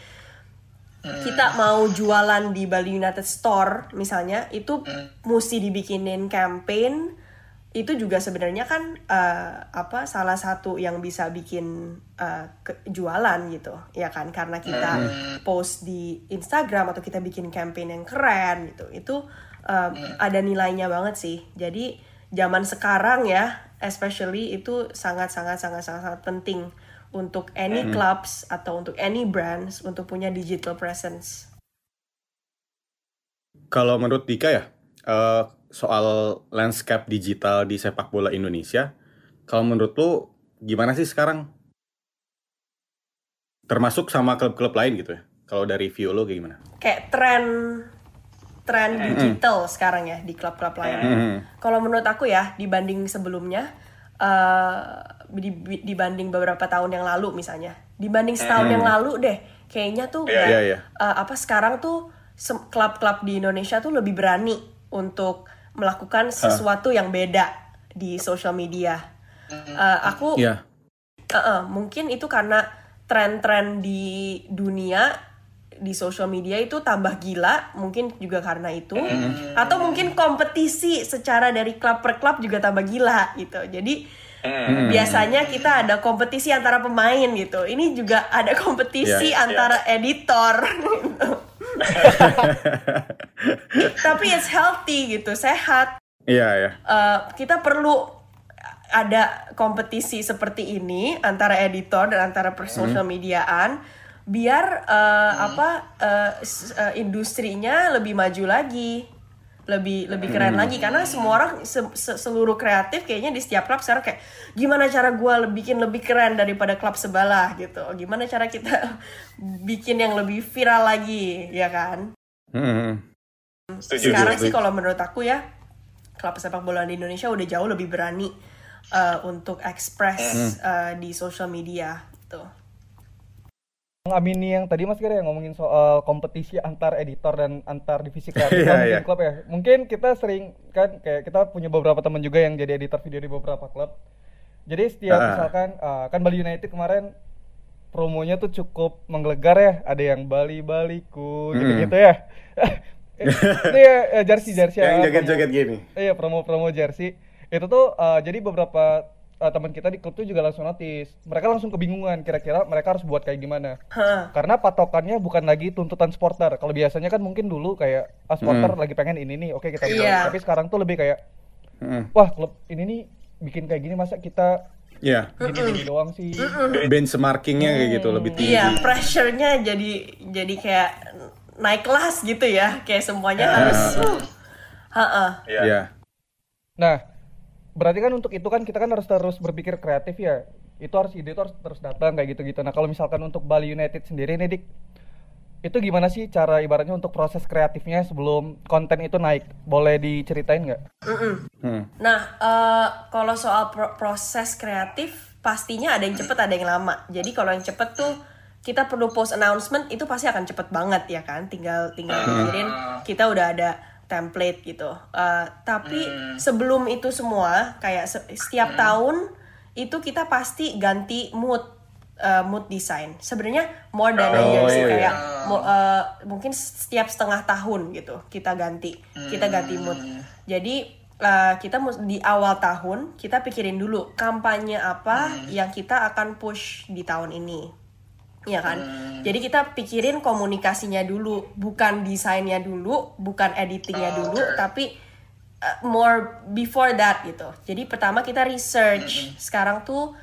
kita mau jualan di Bali United Store misalnya itu mesti dibikinin campaign. Itu juga sebenarnya kan eh, apa salah satu yang bisa bikin eh, ke- jualan gitu ya kan? Karena kita post di Instagram atau kita bikin campaign yang keren gitu. Itu eh, ada nilainya banget sih. Jadi zaman sekarang ya especially itu sangat sangat sangat sangat, sangat penting untuk any clubs atau untuk any brands untuk punya digital presence. Kalau menurut Dika ya, eh, soal landscape digital di sepak bola Indonesia, kalau menurut lu gimana sih sekarang? Termasuk sama klub-klub lain gitu ya? Kalau dari view lo kayak gimana? Kayak tren tren digital sekarang ya di klub-klub lain. Hmm. Kalau menurut aku ya dibanding sebelumnya eh, di- dibanding beberapa tahun yang lalu misalnya, dibanding setahun yang lalu deh, kayaknya tuh nggak- Iya, iya. eh, apa sekarang tuh klub-klub di Indonesia tuh lebih berani untuk melakukan sesuatu yang beda di social media. Eh, aku Iya. Uh-uh, mungkin itu karena tren-tren di dunia di social media itu tambah gila, mungkin juga karena itu, atau mungkin kompetisi secara dari klub per klub juga tambah gila gitu. Jadi biasanya kita ada kompetisi antara pemain gitu. Ini juga ada kompetisi iya. antara editor. gitu. Tapi it's healthy gitu, sehat Iya, iya. eh, kita perlu ada kompetisi seperti ini antara editor dan antara per social mediaan biar eh, apa eh, s- eh, industrinya lebih maju lagi. Lebih lebih keren lagi. Karena semua orang se- se- seluruh kreatif kayaknya di setiap klub sekarang kayak gimana cara gue bikin lebih keren daripada klub sebelah? gitu. Gimana cara kita bikin yang lebih viral lagi? Ya kan? Hmm. sekarang sih kalau menurut aku ya klub sepak bola di Indonesia udah jauh lebih berani uh, untuk express uh, di social media gitu. Mengamini yang tadi Mas Gere yang ngomongin soal kompetisi antar editor dan antar divisi kreatif mungkin iya. klub ya. Mungkin kita sering kan kayak kita punya beberapa teman juga yang jadi editor video di beberapa klub. Jadi setiap Ah. misalkan ah, kan Bali United kemarin promonya tuh cukup menggelegar ya. Ada yang Bali Baliku Hmm. gitu-gitu ya. Itu ya jersey jersey Yang joget-joget gini. Iya promo-promo jersey itu tuh uh, jadi beberapa uh, teman kita di klub tuh juga langsung notice mereka langsung kebingungan kira-kira mereka harus buat kayak gimana Hah. karena patokannya bukan lagi tuntutan supporter kalau biasanya kan mungkin dulu kayak ah supporter lagi pengen ini nih oke kita buat Iya. tapi sekarang tuh lebih kayak Hmm. wah klub ini nih bikin kayak gini masa kita Iya. gini-gini doang sih Benchmarkingnya kayak gitu lebih tinggi. Iya, pressure-nya jadi jadi kayak naik kelas gitu ya. Kayak semuanya harus uh, ha-ha. Iya. Nah, berarti kan untuk itu kan kita kan harus terus berpikir kreatif ya. Itu harus ide itu harus terus datang kayak gitu-gitu. Nah, kalau misalkan untuk Bali United sendiri nih Dik, itu gimana sih cara ibaratnya untuk proses kreatifnya sebelum konten itu naik? Boleh diceritain nggak? Hmm. Nah, eh, kalau soal pro- proses kreatif, pastinya ada yang cepet, ada yang lama. Jadi kalau yang cepet tuh kita perlu post announcement itu pasti akan cepet banget ya kan. Tinggal tinggal pikirin kita udah ada template gitu. Eh, tapi sebelum itu semua, kayak se- setiap tahun itu kita pasti ganti mood eh, mood design. Sebenarnya more than a Oh, year sih iya, iya. kayak mo- eh, mungkin setiap setengah tahun gitu kita ganti kita ganti mood jadi eh, kita di awal tahun kita pikirin dulu kampanye apa yang kita akan push di tahun ini ya kan jadi kita pikirin komunikasinya dulu bukan desainnya dulu bukan editingnya dulu tapi uh, more before that gitu. Jadi pertama kita research. Sekarang tuh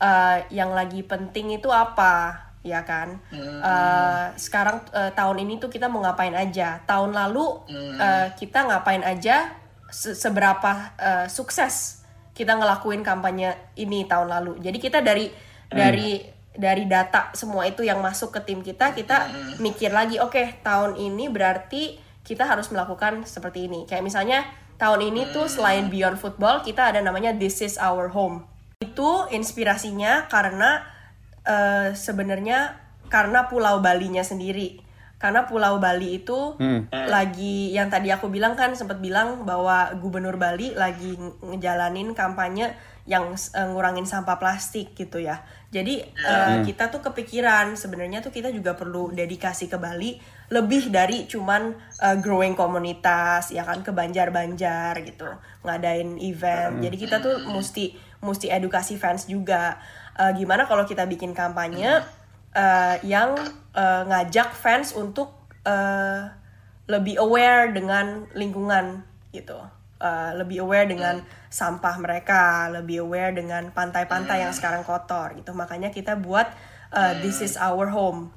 uh, yang lagi penting itu apa, ya kan? Uh, sekarang uh, tahun ini tuh kita mau ngapain aja. Tahun lalu uh, kita ngapain aja, se- seberapa uh, sukses kita ngelakuin kampanye ini tahun lalu. Jadi kita dari dari dari data semua itu yang masuk ke tim kita, kita mikir lagi, oke tahun ini berarti kita harus melakukan seperti ini. Kayak misalnya tahun ini tuh selain Beyond Football kita ada namanya This Is Our Home. Itu inspirasinya karena eh, sebenarnya karena Pulau Balinya sendiri. Karena Pulau Bali itu lagi yang tadi aku bilang kan sempat bilang bahwa Gubernur Bali lagi nge- ngejalanin kampanye yang eh, ngurangin sampah plastik gitu ya. Jadi eh, kita tuh kepikiran sebenarnya tuh kita juga perlu dedikasi ke Bali lebih dari cuman eh, growing komunitas ya kan ke Banjar-Banjar gitu ngadain event. Jadi kita tuh mesti mesti edukasi fans juga. Eh, gimana kalau kita bikin kampanye eh, yang eh, ngajak fans untuk eh, lebih aware dengan lingkungan gitu. Uh, lebih aware dengan sampah mereka, lebih aware dengan pantai-pantai yang sekarang kotor gitu. Makanya kita buat uh, This is our home.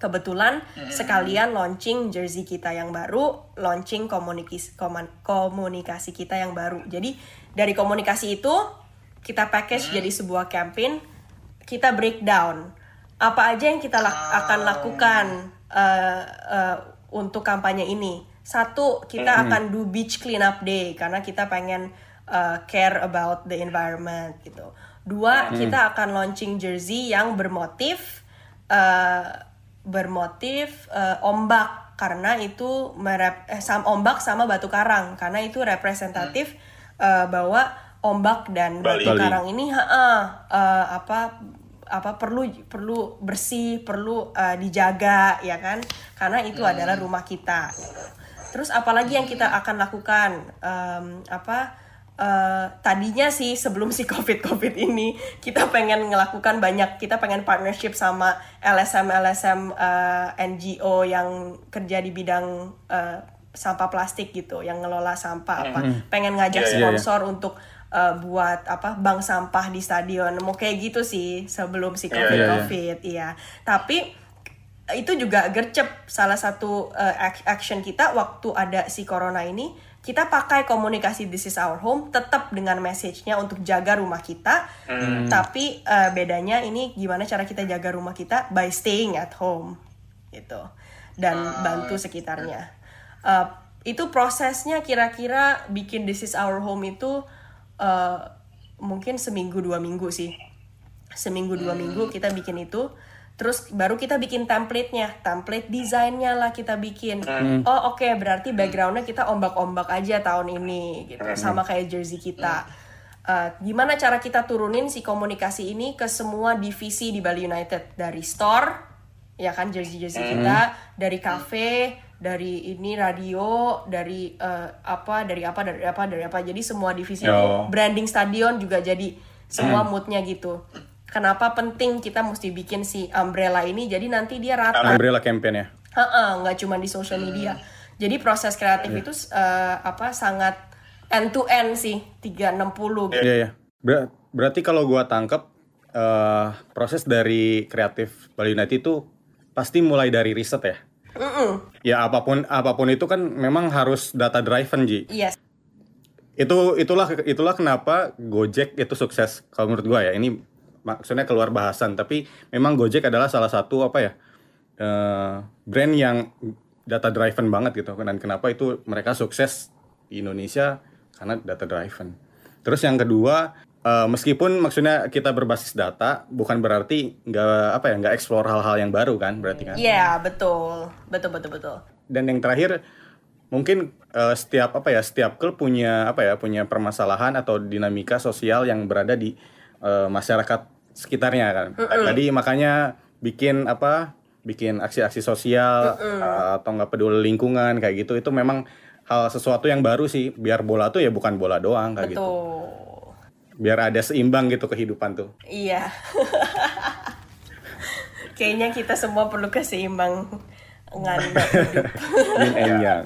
Kebetulan sekalian launching jersey kita yang baru, launching komunikasi komunikasi kita yang baru. Jadi dari komunikasi itu kita package jadi sebuah campaign, kita breakdown apa aja yang kita lak akan lakukan uh, uh, untuk kampanye ini. Satu, kita akan do beach cleanup day karena kita pengen uh, care about the environment gitu. Dua, kita akan launching jersey yang bermotif uh, bermotif uh, ombak karena itu merep eh, sam ombak sama batu karang karena itu representatif uh, bahwa ombak dan Bali. batu karang ini ha uh, apa apa perlu perlu bersih perlu uh, dijaga ya kan? Karena itu adalah rumah kita terus apalagi yang kita akan lakukan Em, apa eh, tadinya sih sebelum si covid covid ini kita pengen ngelakukan banyak kita pengen partnership sama LSM LSM eh, NGO yang kerja di bidang eh, sampah plastik gitu yang ngelola sampah apa. Pengen ngajak Iya, iya, sponsor untuk eh, buat apa bank sampah di stadion. Mau kayak gitu sih sebelum si Iya, covid iya, iya. covid iya. Tapi itu juga gercep. Salah satu uh, ac- action kita waktu ada si corona ini kita pakai komunikasi this is our home tetap dengan message-nya untuk jaga rumah kita. Tapi uh, bedanya ini gimana cara kita jaga rumah kita? By staying at home gitu. Dan bantu sekitarnya. Uh, itu prosesnya kira-kira bikin this is our home itu uh, mungkin seminggu dua minggu sih. Seminggu dua minggu kita bikin itu terus baru kita bikin template-nya template desainnya lah kita bikin. Oh oke berarti backgroundnya kita ombak-ombak aja tahun ini gitu. Sama kayak jersey kita. Uh, gimana cara kita turunin si komunikasi ini ke semua divisi di Bali United? Dari store ya kan jersey jersey kita dari cafe dari ini radio dari eh, apa dari apa dari apa dari apa. Jadi semua divisi Oh. branding stadion juga jadi semua moodnya gitu kenapa penting kita mesti bikin si umbrella ini jadi nanti dia rata Umbrella campaign ya. Ha-ha, nggak cuma di social media. Jadi proses kreatif itu eh, apa sangat end to end sih 360 gitu. Iya ya. Ber- berarti kalau gua tangkep eh, proses dari kreatif Bali United itu pasti mulai dari riset ya. Mm-mm. Ya apa pun apa pun itu kan memang harus data driven Ji. Yes. Itu itulah itulah kenapa Gojek itu sukses kalau menurut gua ya. Ini maksudnya keluar bahasan tapi memang Gojek adalah salah satu apa ya eh, brand yang data driven banget gitu dan kenapa itu mereka sukses di Indonesia karena data driven. Terus yang kedua eh, meskipun maksudnya kita berbasis data bukan berarti nggak apa ya nggak explore hal-hal yang baru kan berarti kan. Iya, betul. Betul betul betul. Dan yang terakhir mungkin eh, setiap apa ya setiap klub punya apa ya punya permasalahan atau dinamika sosial yang berada di eh, masyarakat sekitarnya kan. Tadi makanya bikin apa bikin aksi-aksi sosial eh, atau nggak peduli lingkungan kayak gitu itu memang hal sesuatu yang baru sih biar bola tuh ya bukan bola doang kayak gitu. Betul. Biar ada seimbang gitu kehidupan tuh. Iya. Kayaknya kita semua perlu keseimbangan hidup. Yin and yang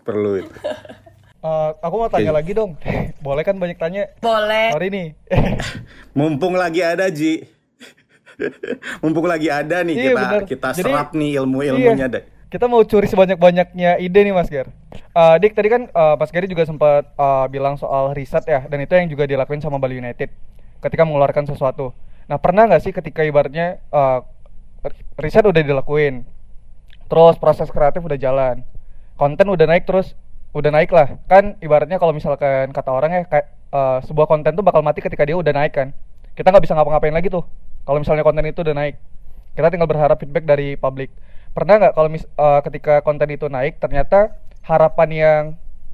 perlu itu. Eh, aku mau tanya Oke. lagi dong. Boleh kan banyak tanya? Boleh. Sorry nih. Mumpung lagi ada Ji. Mumpung lagi ada nih Iya, kita bener. kita Jadi- serap nih ilmu-ilmunya Iya. deh. Kita mau curi sebanyak-banyaknya ide nih Mas Ger. Eh, Dik tadi kan eh, Mas Gary juga sempat eh, bilang soal riset ya, dan itu yang juga dilakuin sama Bali United ketika mengeluarkan sesuatu. Nah pernah nggak sih ketika ibaratnya eh, riset udah dilakuin, terus proses kreatif udah jalan, konten udah naik terus udah naik lah. Kan ibaratnya kalau misalkan kata orang ya kayak eh, sebuah konten tuh bakal mati ketika dia udah naik kan. Kita nggak bisa ngapa-ngapain lagi tuh. Kalau misalnya konten itu udah naik, kita tinggal berharap feedback dari publik. Pernah nggak kalau mis eh, ketika konten itu naik ternyata harapan yang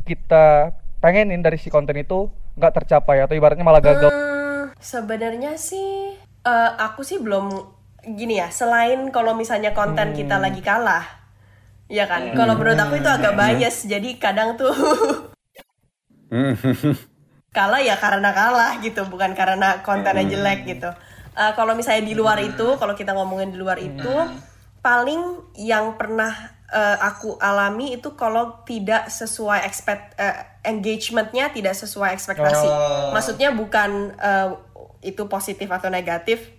kita pengenin dari si konten itu nggak tercapai atau ibaratnya malah gagal? Hmm, sebenarnya sih eh, aku sih belum gini ya. Selain kalau misalnya konten kita lagi kalah, ya kan. Kalau menurut aku itu agak bias. Jadi kadang tuh kalah ya karena kalah gitu, bukan karena kontennya jelek gitu. Eh, kalau misalnya di luar itu, kalau kita ngomongin di luar itu, paling yang pernah eh, aku alami itu kalau tidak sesuai expect eh, engagementnya tidak sesuai ekspektasi. Oh. Maksudnya bukan eh, itu positif atau negatif,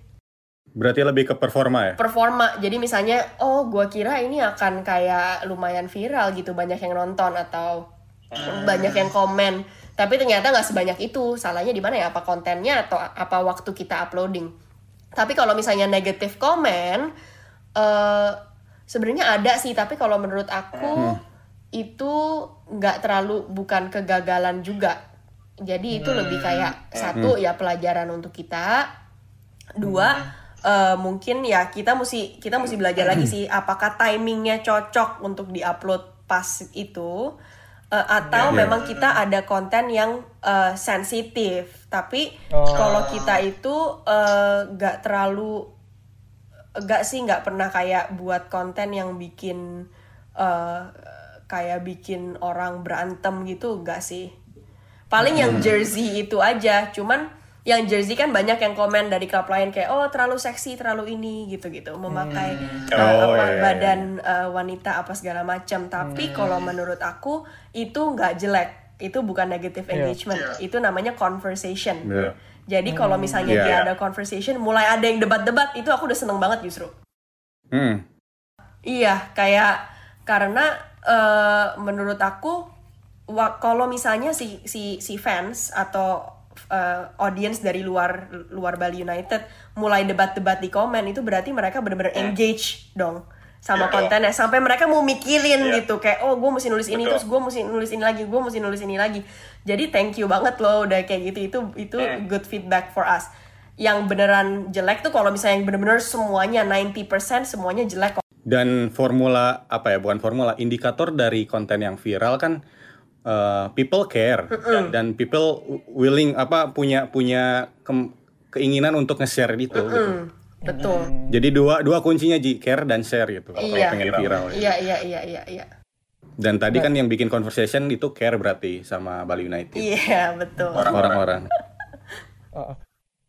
Berarti lebih ke performa ya? performa. Jadi misalnya, oh gua kira ini akan kayak lumayan viral gitu, banyak yang nonton atau banyak yang komen. Tapi ternyata nggak sebanyak itu. Salahnya di mana ya? Apa kontennya atau apa waktu kita uploading? Tapi kalau misalnya negatif komen, eh sebenarnya ada sih. Tapi kalau menurut aku itu nggak terlalu bukan kegagalan juga. Jadi itu lebih kayak satu ya pelajaran untuk kita, dua eh, mungkin ya kita mesti kita mesti belajar lagi sih apakah timingnya cocok untuk diupload pas itu eh, atau memang kita ada konten yang eh, sensitif. Tapi Oh. kalau kita itu nggak terlalu nggak sih nggak pernah kayak buat konten yang bikin eh, kayak bikin orang berantem gitu nggak sih. Paling yang jersey itu aja cuman yang jersey kan banyak yang komen dari klub lain kayak oh terlalu seksi terlalu ini gitu gitu memakai uh, Oh, apa, iya, iya. badan uh, wanita apa segala macam tapi kalau menurut aku itu nggak jelek. Itu bukan negative engagement. Itu namanya conversation. Iya. jadi kalau misalnya Iya, dia iya. ada conversation mulai ada yang debat-debat itu aku udah seneng banget justru. Hmm. Iya, kayak karena eh, menurut aku wa- kalau misalnya si si si fans atau eh, audience dari luar luar Bali United mulai debat-debat di komen itu berarti mereka benar-benar engage dong sama kontennya. Sampai mereka mau mikirin gitu kayak oh gue mesti nulis ini terus gue mesti nulis ini lagi gue mesti nulis ini lagi. Jadi thank you banget loh udah kayak gitu. Itu itu good feedback for us. Yang beneran jelek tuh kalau misalnya yang bener-bener semuanya 90% semuanya jelek. Dan formula apa ya? Bukan formula, indikator dari konten yang viral kan uh, people care dan people willing apa punya punya kem- keinginan untuk nge-share itu. gitu. Hmm, betul. Jadi dua dua kuncinya Ji, care dan share gitu. Kalau Iya. pengen viral. ya. Iya, iya, iya, iya, iya. Dan tadi kan yang bikin conversation itu care berarti sama Bali United. Iya, betul. Orang-orang. Uh,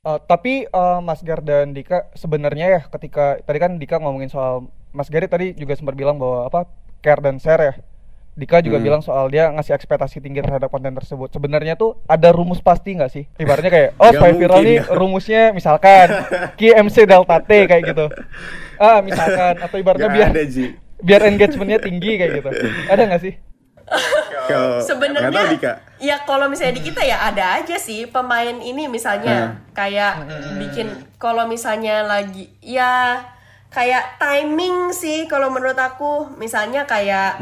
uh, tapi uh, Mas Gar dan Dika sebenarnya ya ketika tadi kan Dika ngomongin soal Mas Gary tadi juga sempat bilang bahwa apa care dan share ya. Dika juga Hmm. bilang soal dia ngasih ekspektasi tinggi terhadap konten tersebut. Sebenarnya tuh ada rumus pasti nggak sih? Ibaratnya kayak oh supaya viral nih rumusnya misalkan QMC delta T kayak gitu. Ah misalkan atau ibaratnya Gak biar ada Ji. biar engagementnya tinggi kayak gitu. Ada nggak sih? Sebenarnya ya kalau misalnya di kita ya ada aja sih pemain ini misalnya kayak bikin kalau misalnya lagi ya kayak timing sih kalau menurut aku misalnya kayak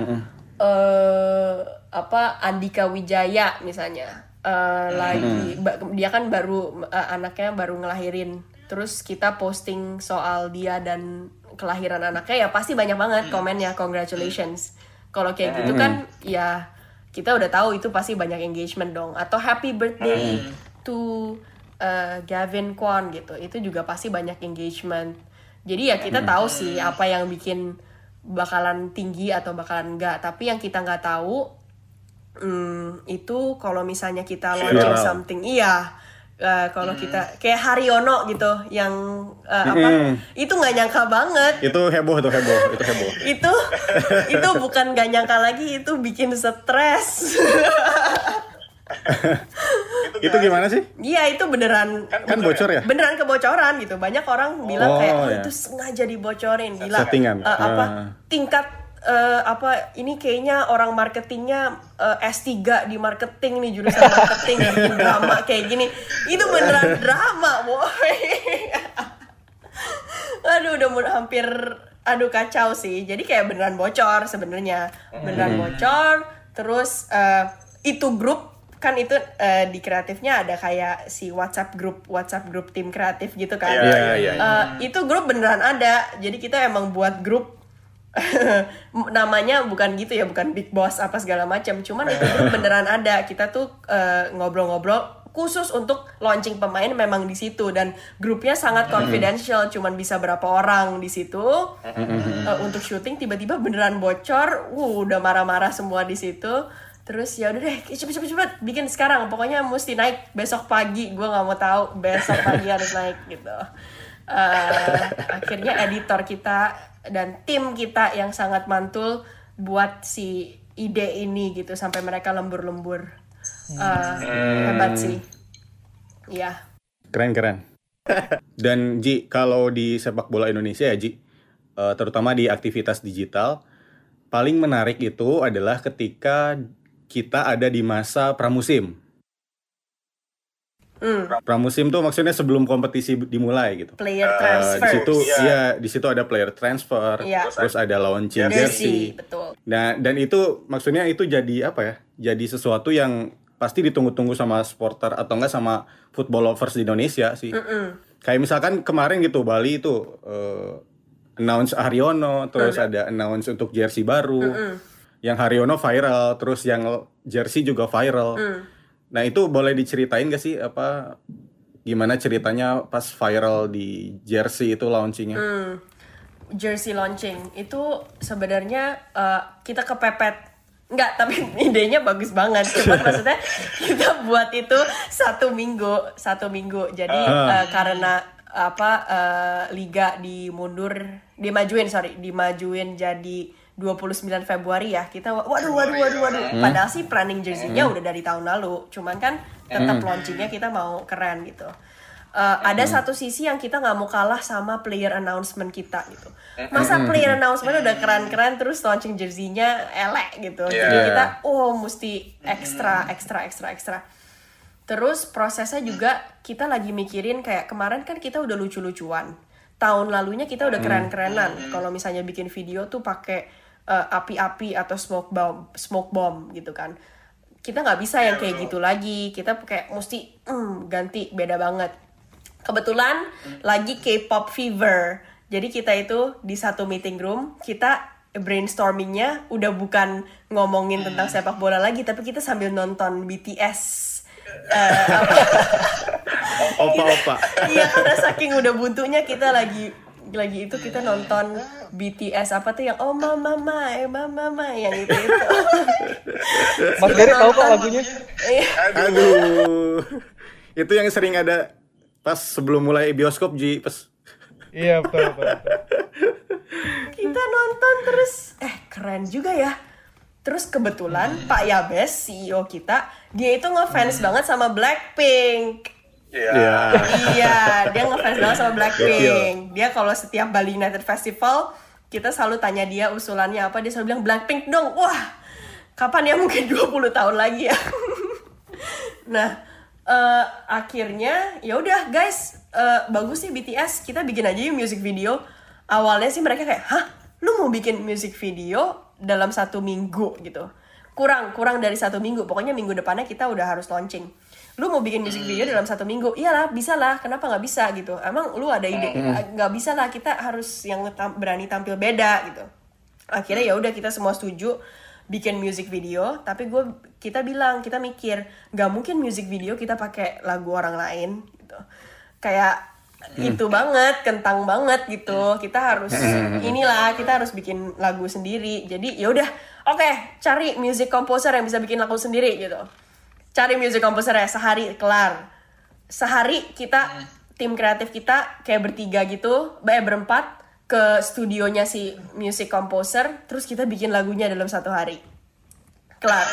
eh apa Andika Wijaya misalnya. Eh, lagi ba- dia kan baru eh, anaknya baru ngelahirin. Terus kita posting soal dia dan kelahiran anaknya ya pasti banyak banget komennya congratulations. Kalau kayak gitu kan ya kita udah tahu itu pasti banyak engagement dong. Atau happy birthday to uh, Gavin Kwan gitu. Itu juga pasti banyak engagement. Jadi ya kita tahu sih apa yang bikin bakalan tinggi atau bakalan enggak tapi yang kita nggak tahu hmm, itu kalau misalnya kita launching something iya. Uh, kalau kita kayak Haryono gitu yang uh, apa itu nggak nyangka banget. Itu heboh tuh heboh, itu heboh. itu itu bukan gak nyangka lagi itu bikin stres itu gimana sih? iya itu beneran Kan bocor ya? beneran kebocoran gitu banyak orang bilang Oh, kayak oh, ya. itu sengaja dibocorin gila Settingan. Eh, apa Ah. tingkat eh, apa ini kayaknya orang marketingnya eh, S3 di marketing nih jurusan marketing bikin drama kayak gini itu beneran drama boy aduh udah mau hampir aduh kacau sih jadi kayak beneran bocor sebenarnya beneran bocor terus eh, itu grup kan itu eh, di kreatifnya ada kayak si WhatsApp grup WhatsApp grup tim kreatif gitu kan. Iya, iya, iya. Eh, itu grup beneran ada. Jadi kita emang buat grup namanya bukan gitu ya bukan big boss apa segala macam. Cuman itu grup beneran ada. Kita tuh eh, ngobrol-ngobrol khusus untuk launching pemain memang di situ. Dan grupnya sangat confidential. Cuman bisa berapa orang di situ. Eh, untuk syuting tiba-tiba beneran bocor. Uh udah marah-marah semua di situ terus ya udah deh cepet cepet cepet bikin sekarang. Pokoknya mesti naik besok pagi gue nggak mau tahu besok pagi harus naik gitu. Eh, akhirnya editor kita dan tim kita yang sangat mantul buat si ide ini gitu sampai mereka lembur-lembur. Eh, hebat sih. Ya Keren keren. Dan Ji, kalau di sepak bola Indonesia ya Ji, eh, terutama di aktivitas digital, paling menarik itu adalah ketika kita ada di masa pramusim. Hmm, Pramusim tuh maksudnya sebelum kompetisi dimulai gitu. player Eh, transfer di situ Iya. ya di situ ada player transfer, Iya. terus ada launching jersey jersey. betul Nah, dan itu maksudnya itu jadi apa ya? Jadi sesuatu yang pasti ditunggu-tunggu sama supporter atau enggak sama football lovers di Indonesia sih. Mm-mm. Kayak misalkan kemarin gitu Bali itu eh, announce Haryono, terus ada announce untuk jersey baru. Yang Haryono viral, terus yang jersey juga viral. Mm. Nah, itu boleh diceritain gak sih apa gimana ceritanya pas viral di jersey itu launchingnya? Hmm, jersey launching itu sebenarnya eh, kita kepepet Enggak, tapi idenya bagus banget. Cuma maksudnya kita buat itu satu minggu, satu minggu. Jadi Ah. eh, karena apa eh, liga dimundur, dimajuin sorry, dimajuin jadi 29 Februari ya. Kita wa- waduh waduh waduh waduh. Padahal sih planning jersey-nya udah dari tahun lalu. Cuman kan tetap launchingnya kita mau keren gitu. Uh, ada satu sisi yang kita nggak mau kalah sama player announcement kita gitu. Masa player announcement udah keren-keren terus launching jersey-nya elek gitu. Jadi Iya. kita oh mesti ekstra ekstra ekstra ekstra. Terus prosesnya juga kita lagi mikirin kayak kemarin kan kita udah lucu-lucuan. Tahun lalunya kita udah keren-kerenan. Kalau misalnya bikin video tuh pakai uh, api-api atau smoke bomb, smoke bomb gitu kan. Kita nggak bisa yang kayak gitu lagi. Kita kayak mesti hmm, ganti beda banget. Kebetulan lagi K-pop fever. Jadi kita itu di satu meeting room kita brainstormingnya udah bukan ngomongin tentang sepak bola lagi, tapi kita sambil nonton BTS. Eh, apa? Opa-opa. Iya karena saking udah buntunya kita lagi lagi itu kita nonton BTS apa tuh yang oh mama mama eh mama mama yang itu itu. Mas Gary tahu kok lagunya? Iya. Aduh. Itu yang sering ada pas sebelum mulai bioskop Ji, pas Iya betul betul. betul. kita nonton terus eh keren juga ya terus kebetulan Pak Yabes CEO kita dia itu ngefans banget sama Blackpink Iya. Iya. iya dia ngefans banget sama Blackpink. Dia kalau setiap Bali United Festival kita selalu tanya dia usulannya apa. Dia selalu bilang Blackpink dong. Wah kapan ya? Mungkin 20 tahun lagi ya. Nah eh, akhirnya ya udah guys. Eh, bagus sih BTS kita bikin aja yuk music video. Awalnya sih mereka kayak hah? Lu mau bikin music video dalam satu minggu? Gitu. Kurang kurang dari satu minggu. Pokoknya minggu depannya kita udah harus launching lu mau bikin music video dalam satu minggu? Iyalah bisa lah kenapa nggak bisa? gitu. Emang lu ada ide? Nggak bisa lah kita harus yang tam- berani tampil beda. gitu. Akhirnya ya udah kita semua setuju bikin music video tapi gue kita bilang kita mikir nggak mungkin music video kita pakai lagu orang lain. gitu. Kayak itu banget kentang banget. gitu. Kita harus inilah kita harus bikin lagu sendiri. Jadi ya udah oke cari music composer yang bisa bikin lagu sendiri gitu cari music composer ya sehari kelar. Sehari kita tim kreatif kita kayak bertiga gitu eh berempat ke studionya si music composer terus kita bikin lagunya dalam satu hari. Kelar.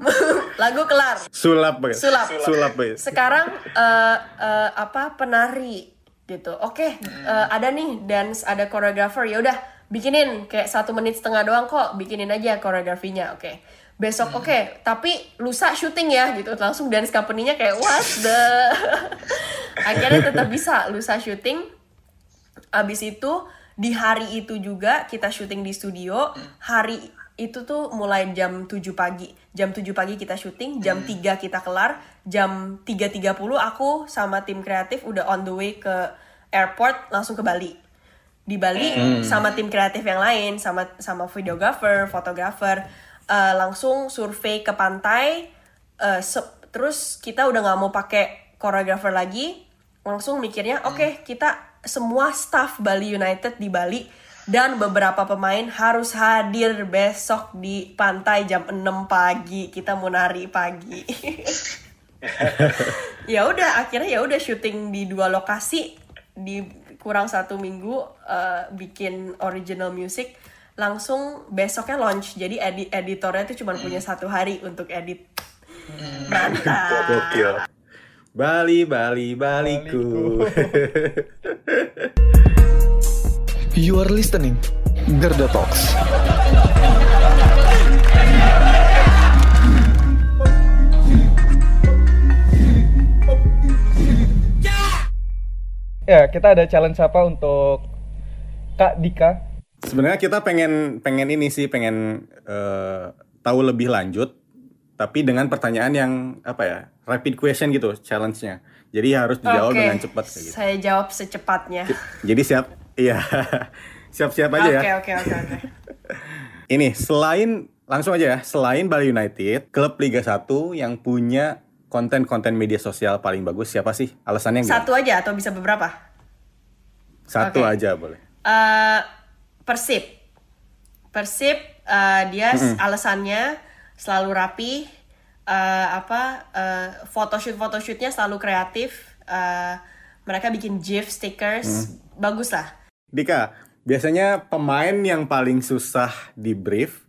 Lagu kelar. Sulap banget. Sulap. Sulap sekarang eh, eh, apa penari gitu. Oke eh, ada nih dance ada choreographer ya udah bikinin. Kayak satu menit setengah doang kok bikinin aja koreografinya oke besok oke tapi lusa syuting ya gitu. Langsung dance company-nya kayak what the? Akhirnya tetap bisa lusa syuting. Abis itu di hari itu juga kita syuting di studio. Hari itu tuh mulai jam 7 pagi. Jam 7 pagi kita syuting jam 3 kita kelar. Jam 3.30 aku sama tim kreatif udah on the way ke airport langsung ke Bali. Di Bali sama tim kreatif yang lain sama sama videographer fotografer eh, langsung survei ke pantai se- terus kita udah nggak mau pakai koreografer lagi langsung mikirnya oke kita semua staff Bali United di Bali dan beberapa pemain harus hadir besok di pantai jam 6 pagi kita mau nari pagi. Ya udah akhirnya ya udah syuting di dua lokasi di kurang satu minggu uh, bikin original music langsung besoknya launch jadi edi editornya tuh cuma punya satu hari untuk edit mantap. Bali, Bali, Baliku. You are listening Garda Talks. Ya, kita ada challenge apa untuk Kak Dika? Sebenarnya kita pengen pengen ini sih, pengen eh, tahu lebih lanjut, tapi dengan pertanyaan yang apa ya, rapid question gitu, challenge-nya. Jadi harus dijawab Oke, dengan cepat kayak gitu. saya jawab secepatnya Jadi siap, iya, siap-siap aja ya. oke oke oke Ini selain langsung aja ya, selain Bali United, klub Liga 1 yang punya konten-konten media sosial paling bagus siapa sih? Alasannya enggak? satu aja atau bisa beberapa Satu Oke. aja boleh. Eh, Persib. Persib eh, dia s- alasannya selalu rapi eh, apa eh, photoshoot photoshootnya selalu kreatif. eh, mereka bikin GIF stickers bagus lah. Dika, biasanya pemain yang paling susah di brief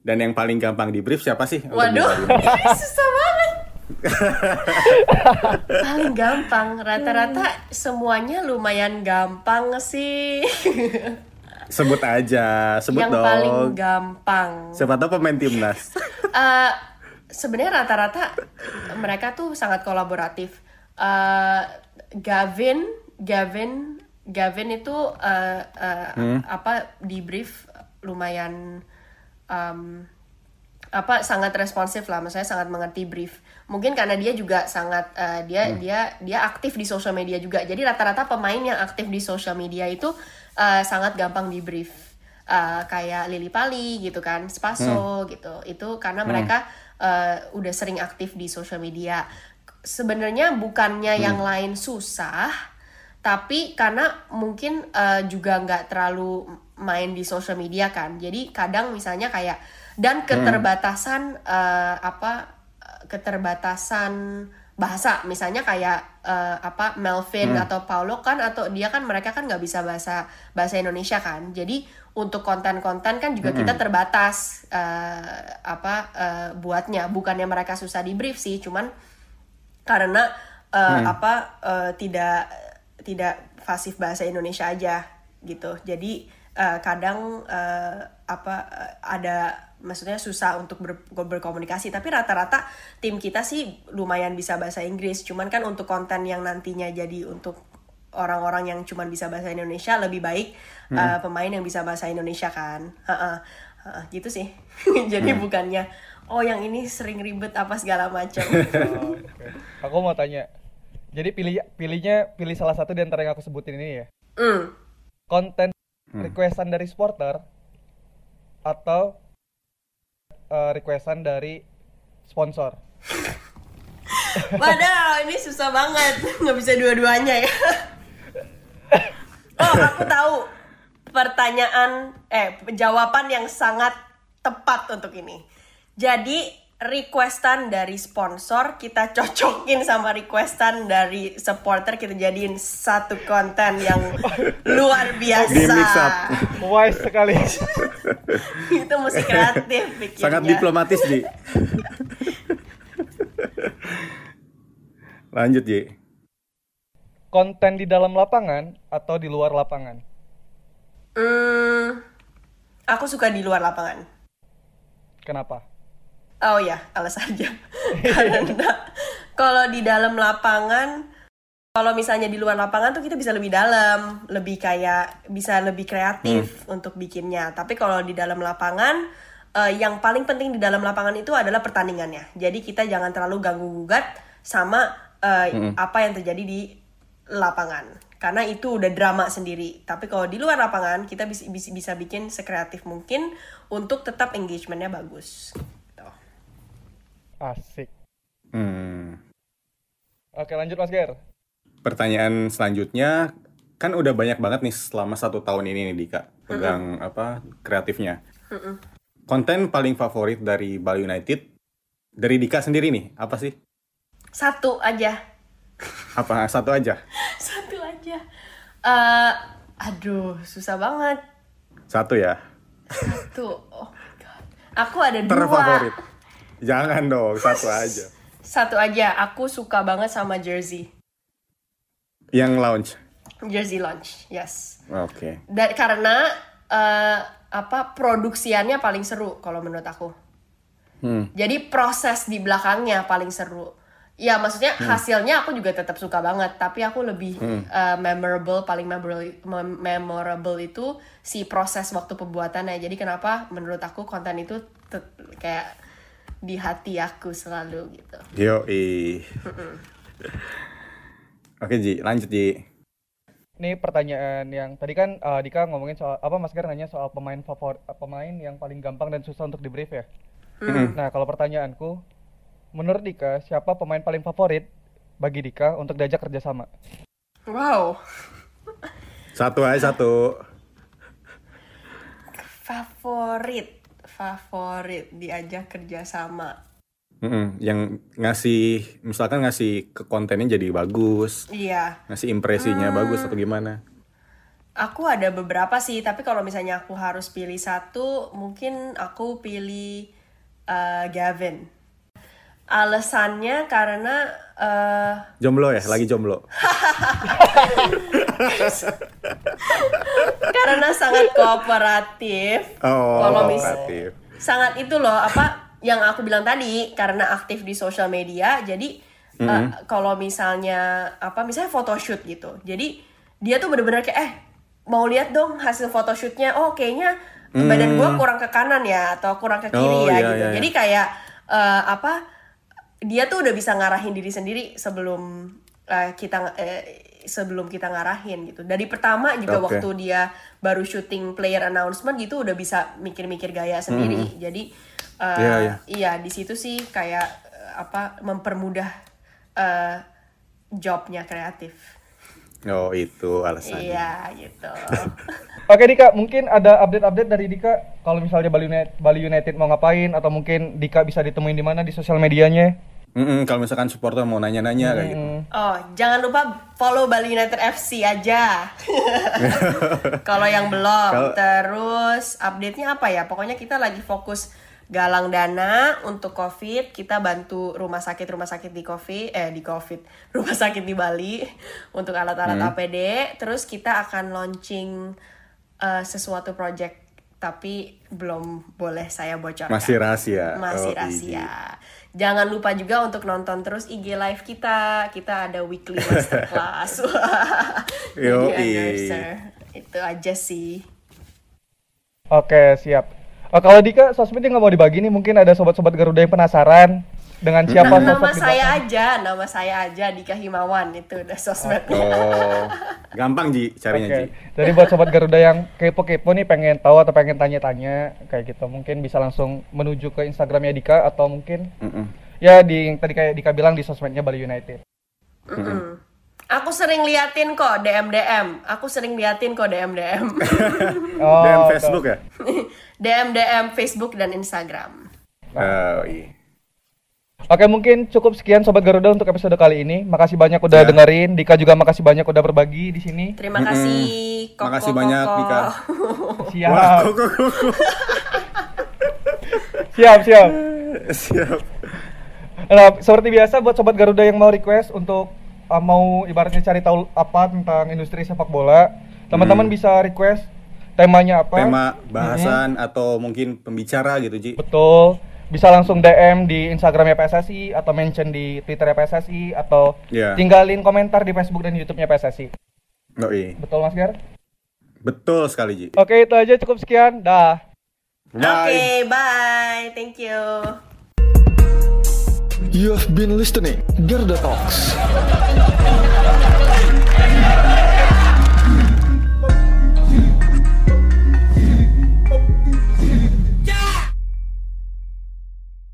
dan yang paling gampang di brief siapa sih? Waduh, susah banget. paling gampang rata-rata semuanya lumayan gampang sih. Sebut aja, sebut Yang dong. paling gampang. Siapa tahu pemain timnas. Eh, sebenarnya rata-rata mereka tuh sangat kolaboratif. Eh, Gavin, Gavin, Gavin itu eh, eh, apa di brief lumayan em, apa sangat responsif lah, maksudnya sangat mengerti brief. Mungkin karena dia juga sangat eh, dia dia dia aktif di sosial media juga. Jadi rata-rata pemain yang aktif di sosial media itu eh, sangat gampang di brief. Eh, kayak Lili Pali gitu kan, Spaso gitu. Itu karena mereka eh, udah sering aktif di sosial media. Sebenarnya bukannya yang lain susah, tapi karena mungkin eh, juga nggak terlalu main di sosial media kan jadi kadang misalnya kayak dan keterbatasan eh, apa eh, keterbatasan bahasa. Misalnya kayak eh, apa Melvin atau Paulo kan atau dia kan mereka kan nggak bisa bahasa bahasa Indonesia kan. Jadi untuk konten-konten kan juga kita terbatas eh, apa eh, buatnya. Bukannya mereka susah di brief sih cuman karena eh, apa eh, tidak tidak fasih bahasa Indonesia aja gitu. Jadi eh, kadang eh, apa ada maksudnya susah untuk ber- berkomunikasi tapi rata-rata tim kita sih lumayan bisa bahasa Inggris cuman kan untuk konten yang nantinya jadi untuk orang-orang yang cuman bisa bahasa Indonesia lebih baik eh, pemain yang bisa bahasa Indonesia kan Heeh. Heeh, gitu sih jadi bukannya oh yang ini sering ribet apa segala macam Oke. Aku mau tanya. Jadi pilih pilihnya pilih salah satu di antara yang aku sebutin ini ya. Hmm. Konten requestan dari supporter atau eh, requestan dari sponsor. Wadaw, ini susah banget. Nggak bisa dua-duanya ya. Oh, aku tahu. Pertanyaan, eh, jawaban yang sangat tepat untuk ini. Jadi, requestan dari sponsor kita cocokin sama requestan dari supporter kita jadiin satu konten yang luar biasa. Di mix up. Wise sekali. Itu mesti kreatif bikinnya. Sangat diplomatis, Ji. Lanjut, Ji. Konten di dalam lapangan atau di luar lapangan? Hmm, aku suka di luar lapangan. Kenapa? Oh ya, alasannya. Karena kalau di dalam lapangan, kalau misalnya di luar lapangan tuh kita bisa lebih dalam, lebih kayak bisa lebih kreatif untuk bikinnya. Tapi kalau di dalam lapangan, eh, yang paling penting di dalam lapangan itu adalah pertandingannya. Jadi kita jangan terlalu ganggu gugat sama eh, apa yang terjadi di lapangan. Karena itu udah drama sendiri. Tapi kalau di luar lapangan, kita bisa bisa, bisa bikin sekreatif mungkin untuk tetap engagementnya bagus. Asik. Hmm. Oke, lanjut Mas Ger. Pertanyaan selanjutnya, kan udah banyak banget nih selama satu tahun ini nih Dika pegang apa kreatifnya. Konten paling favorit dari Bali United dari Dika sendiri nih apa sih? Satu aja. Apa satu aja? Satu aja. Eh, aduh, susah banget. Satu ya. Tuh, oh my god. Aku ada dua. Terfavorit. Jangan dong, satu aja. Satu aja, aku suka banget sama jersey. Yang launch. Jersey launch, yes. Oke. Dan karena eh, apa produksiannya paling seru kalau menurut aku. Hmm. Jadi proses di belakangnya paling seru. Ya maksudnya hasilnya aku juga tetap suka banget, tapi aku lebih eh, memorable, paling memorable, mem- memorable itu si proses waktu pembuatannya. Jadi kenapa menurut aku konten itu kayak di hati aku selalu gitu. Yo, Oke Ji, lanjut Ji. Ini pertanyaan yang tadi kan eh, Dika ngomongin soal apa Mas Gar nanya soal pemain favorit pemain yang paling gampang dan susah untuk di brief ya. Nah, kalau pertanyaanku menurut Dika siapa pemain paling favorit bagi Dika untuk diajak kerjasama? Wow, Satu aja satu. favorit, favorit diajak kerjasama. Mm-mm, Yang ngasih, misalkan ngasih ke kontennya jadi bagus, Iya. ngasih impresinya bagus atau gimana? Aku ada beberapa sih, tapi kalau misalnya aku harus pilih satu, mungkin aku pilih uh, Gavin. Alasannya karena uh, Jomblo ya, lagi jomblo. karena sangat kooperatif. Oh, Kalau kooperatif. sangat itu loh apa yang aku bilang tadi karena aktif di sosial media jadi uh, kalau misalnya apa misalnya photoshoot gitu jadi dia tuh bener-bener kayak eh mau lihat dong hasil photoshootnya oh kayaknya badan gua kurang ke kanan ya atau kurang ke kiri Oh, ya iya, gitu iya, iya. jadi kayak uh, apa dia tuh udah bisa ngarahin diri sendiri sebelum uh, kita eh, sebelum kita ngarahin gitu. Dari pertama juga Oke. waktu dia baru syuting player announcement gitu udah bisa mikir-mikir gaya sendiri. Jadi uh, Iya, iya. iya di situ sih kayak uh, apa mempermudah uh, jobnya kreatif. Oh, itu alasannya. Iya gitu. Oke Dika, mungkin ada update-update dari Dika kalau misalnya Bali United, Bali United mau ngapain atau mungkin Dika bisa ditemuin di mana di sosial medianya? Mm-mm, kalau misalkan supporter mau nanya-nanya kayak gitu. Hmm. Oh, jangan lupa follow Bali United FC aja. Kalau yang belum, Kalau- terus update-nya apa ya? Pokoknya kita lagi fokus galang dana untuk COVID. Kita bantu rumah sakit-rumah sakit di COVID, eh di COVID, rumah sakit di Bali untuk alat-alat Hmm. APD. Terus kita akan launching eh, sesuatu project, tapi belum boleh saya bocorkan. Masih rahasia. Masih Oh, rahasia. Jangan lupa juga untuk nonton terus IG live kita. Kita ada weekly masterclass. Anniversary. Itu aja sih. Oke, siap. Oh, kalau Dika sosmednya nggak mau dibagi nih, mungkin ada sobat-sobat Garuda yang penasaran dengan siapa Nama sosok di saya aja, nama saya aja Dika Himawan itu udah sosmednya. Oh, gampang Ji carinya Oke, Ji. jadi buat sobat Garuda yang kepo-kepo nih pengen tahu atau pengen tanya-tanya kayak gitu, mungkin bisa langsung menuju ke Instagramnya Dika atau mungkin Mm-mm. ya di yang tadi kayak Dika bilang di sosmednya Bali United. Mm-mm. Aku sering liatin kok DM DM. Aku sering liatin kok DM DM. Oh, tuh. Facebook ya? DM DM Facebook dan Instagram. Oh, iya. Oke, mungkin cukup sekian sobat Garuda untuk episode kali ini. Makasih banyak udah Ya. dengerin. Dika juga makasih banyak udah berbagi di sini. Terima kasih. Koko, Makasih banyak, Koko. Dika. Siap. Wah, kok, kok, kok, kok. Siap, siap. Siap. Nah, seperti biasa buat sobat Garuda yang mau request untuk uh, mau ibaratnya cari tahu apa tentang industri sepak bola, teman-teman bisa request temanya apa? Tema bahasan atau mungkin pembicara gitu Ji. Betul. Bisa langsung DM di Instagramnya PSSI atau mention di Twitternya PSSI atau Iya. tinggalin komentar di Facebook dan YouTube-nya PSSI. Oh, iya. Betul Mas Gar? Betul sekali Ji. Oke, itu aja cukup sekian. Dah. Oke, bye. Thank you. You have been listening Garuda Talks.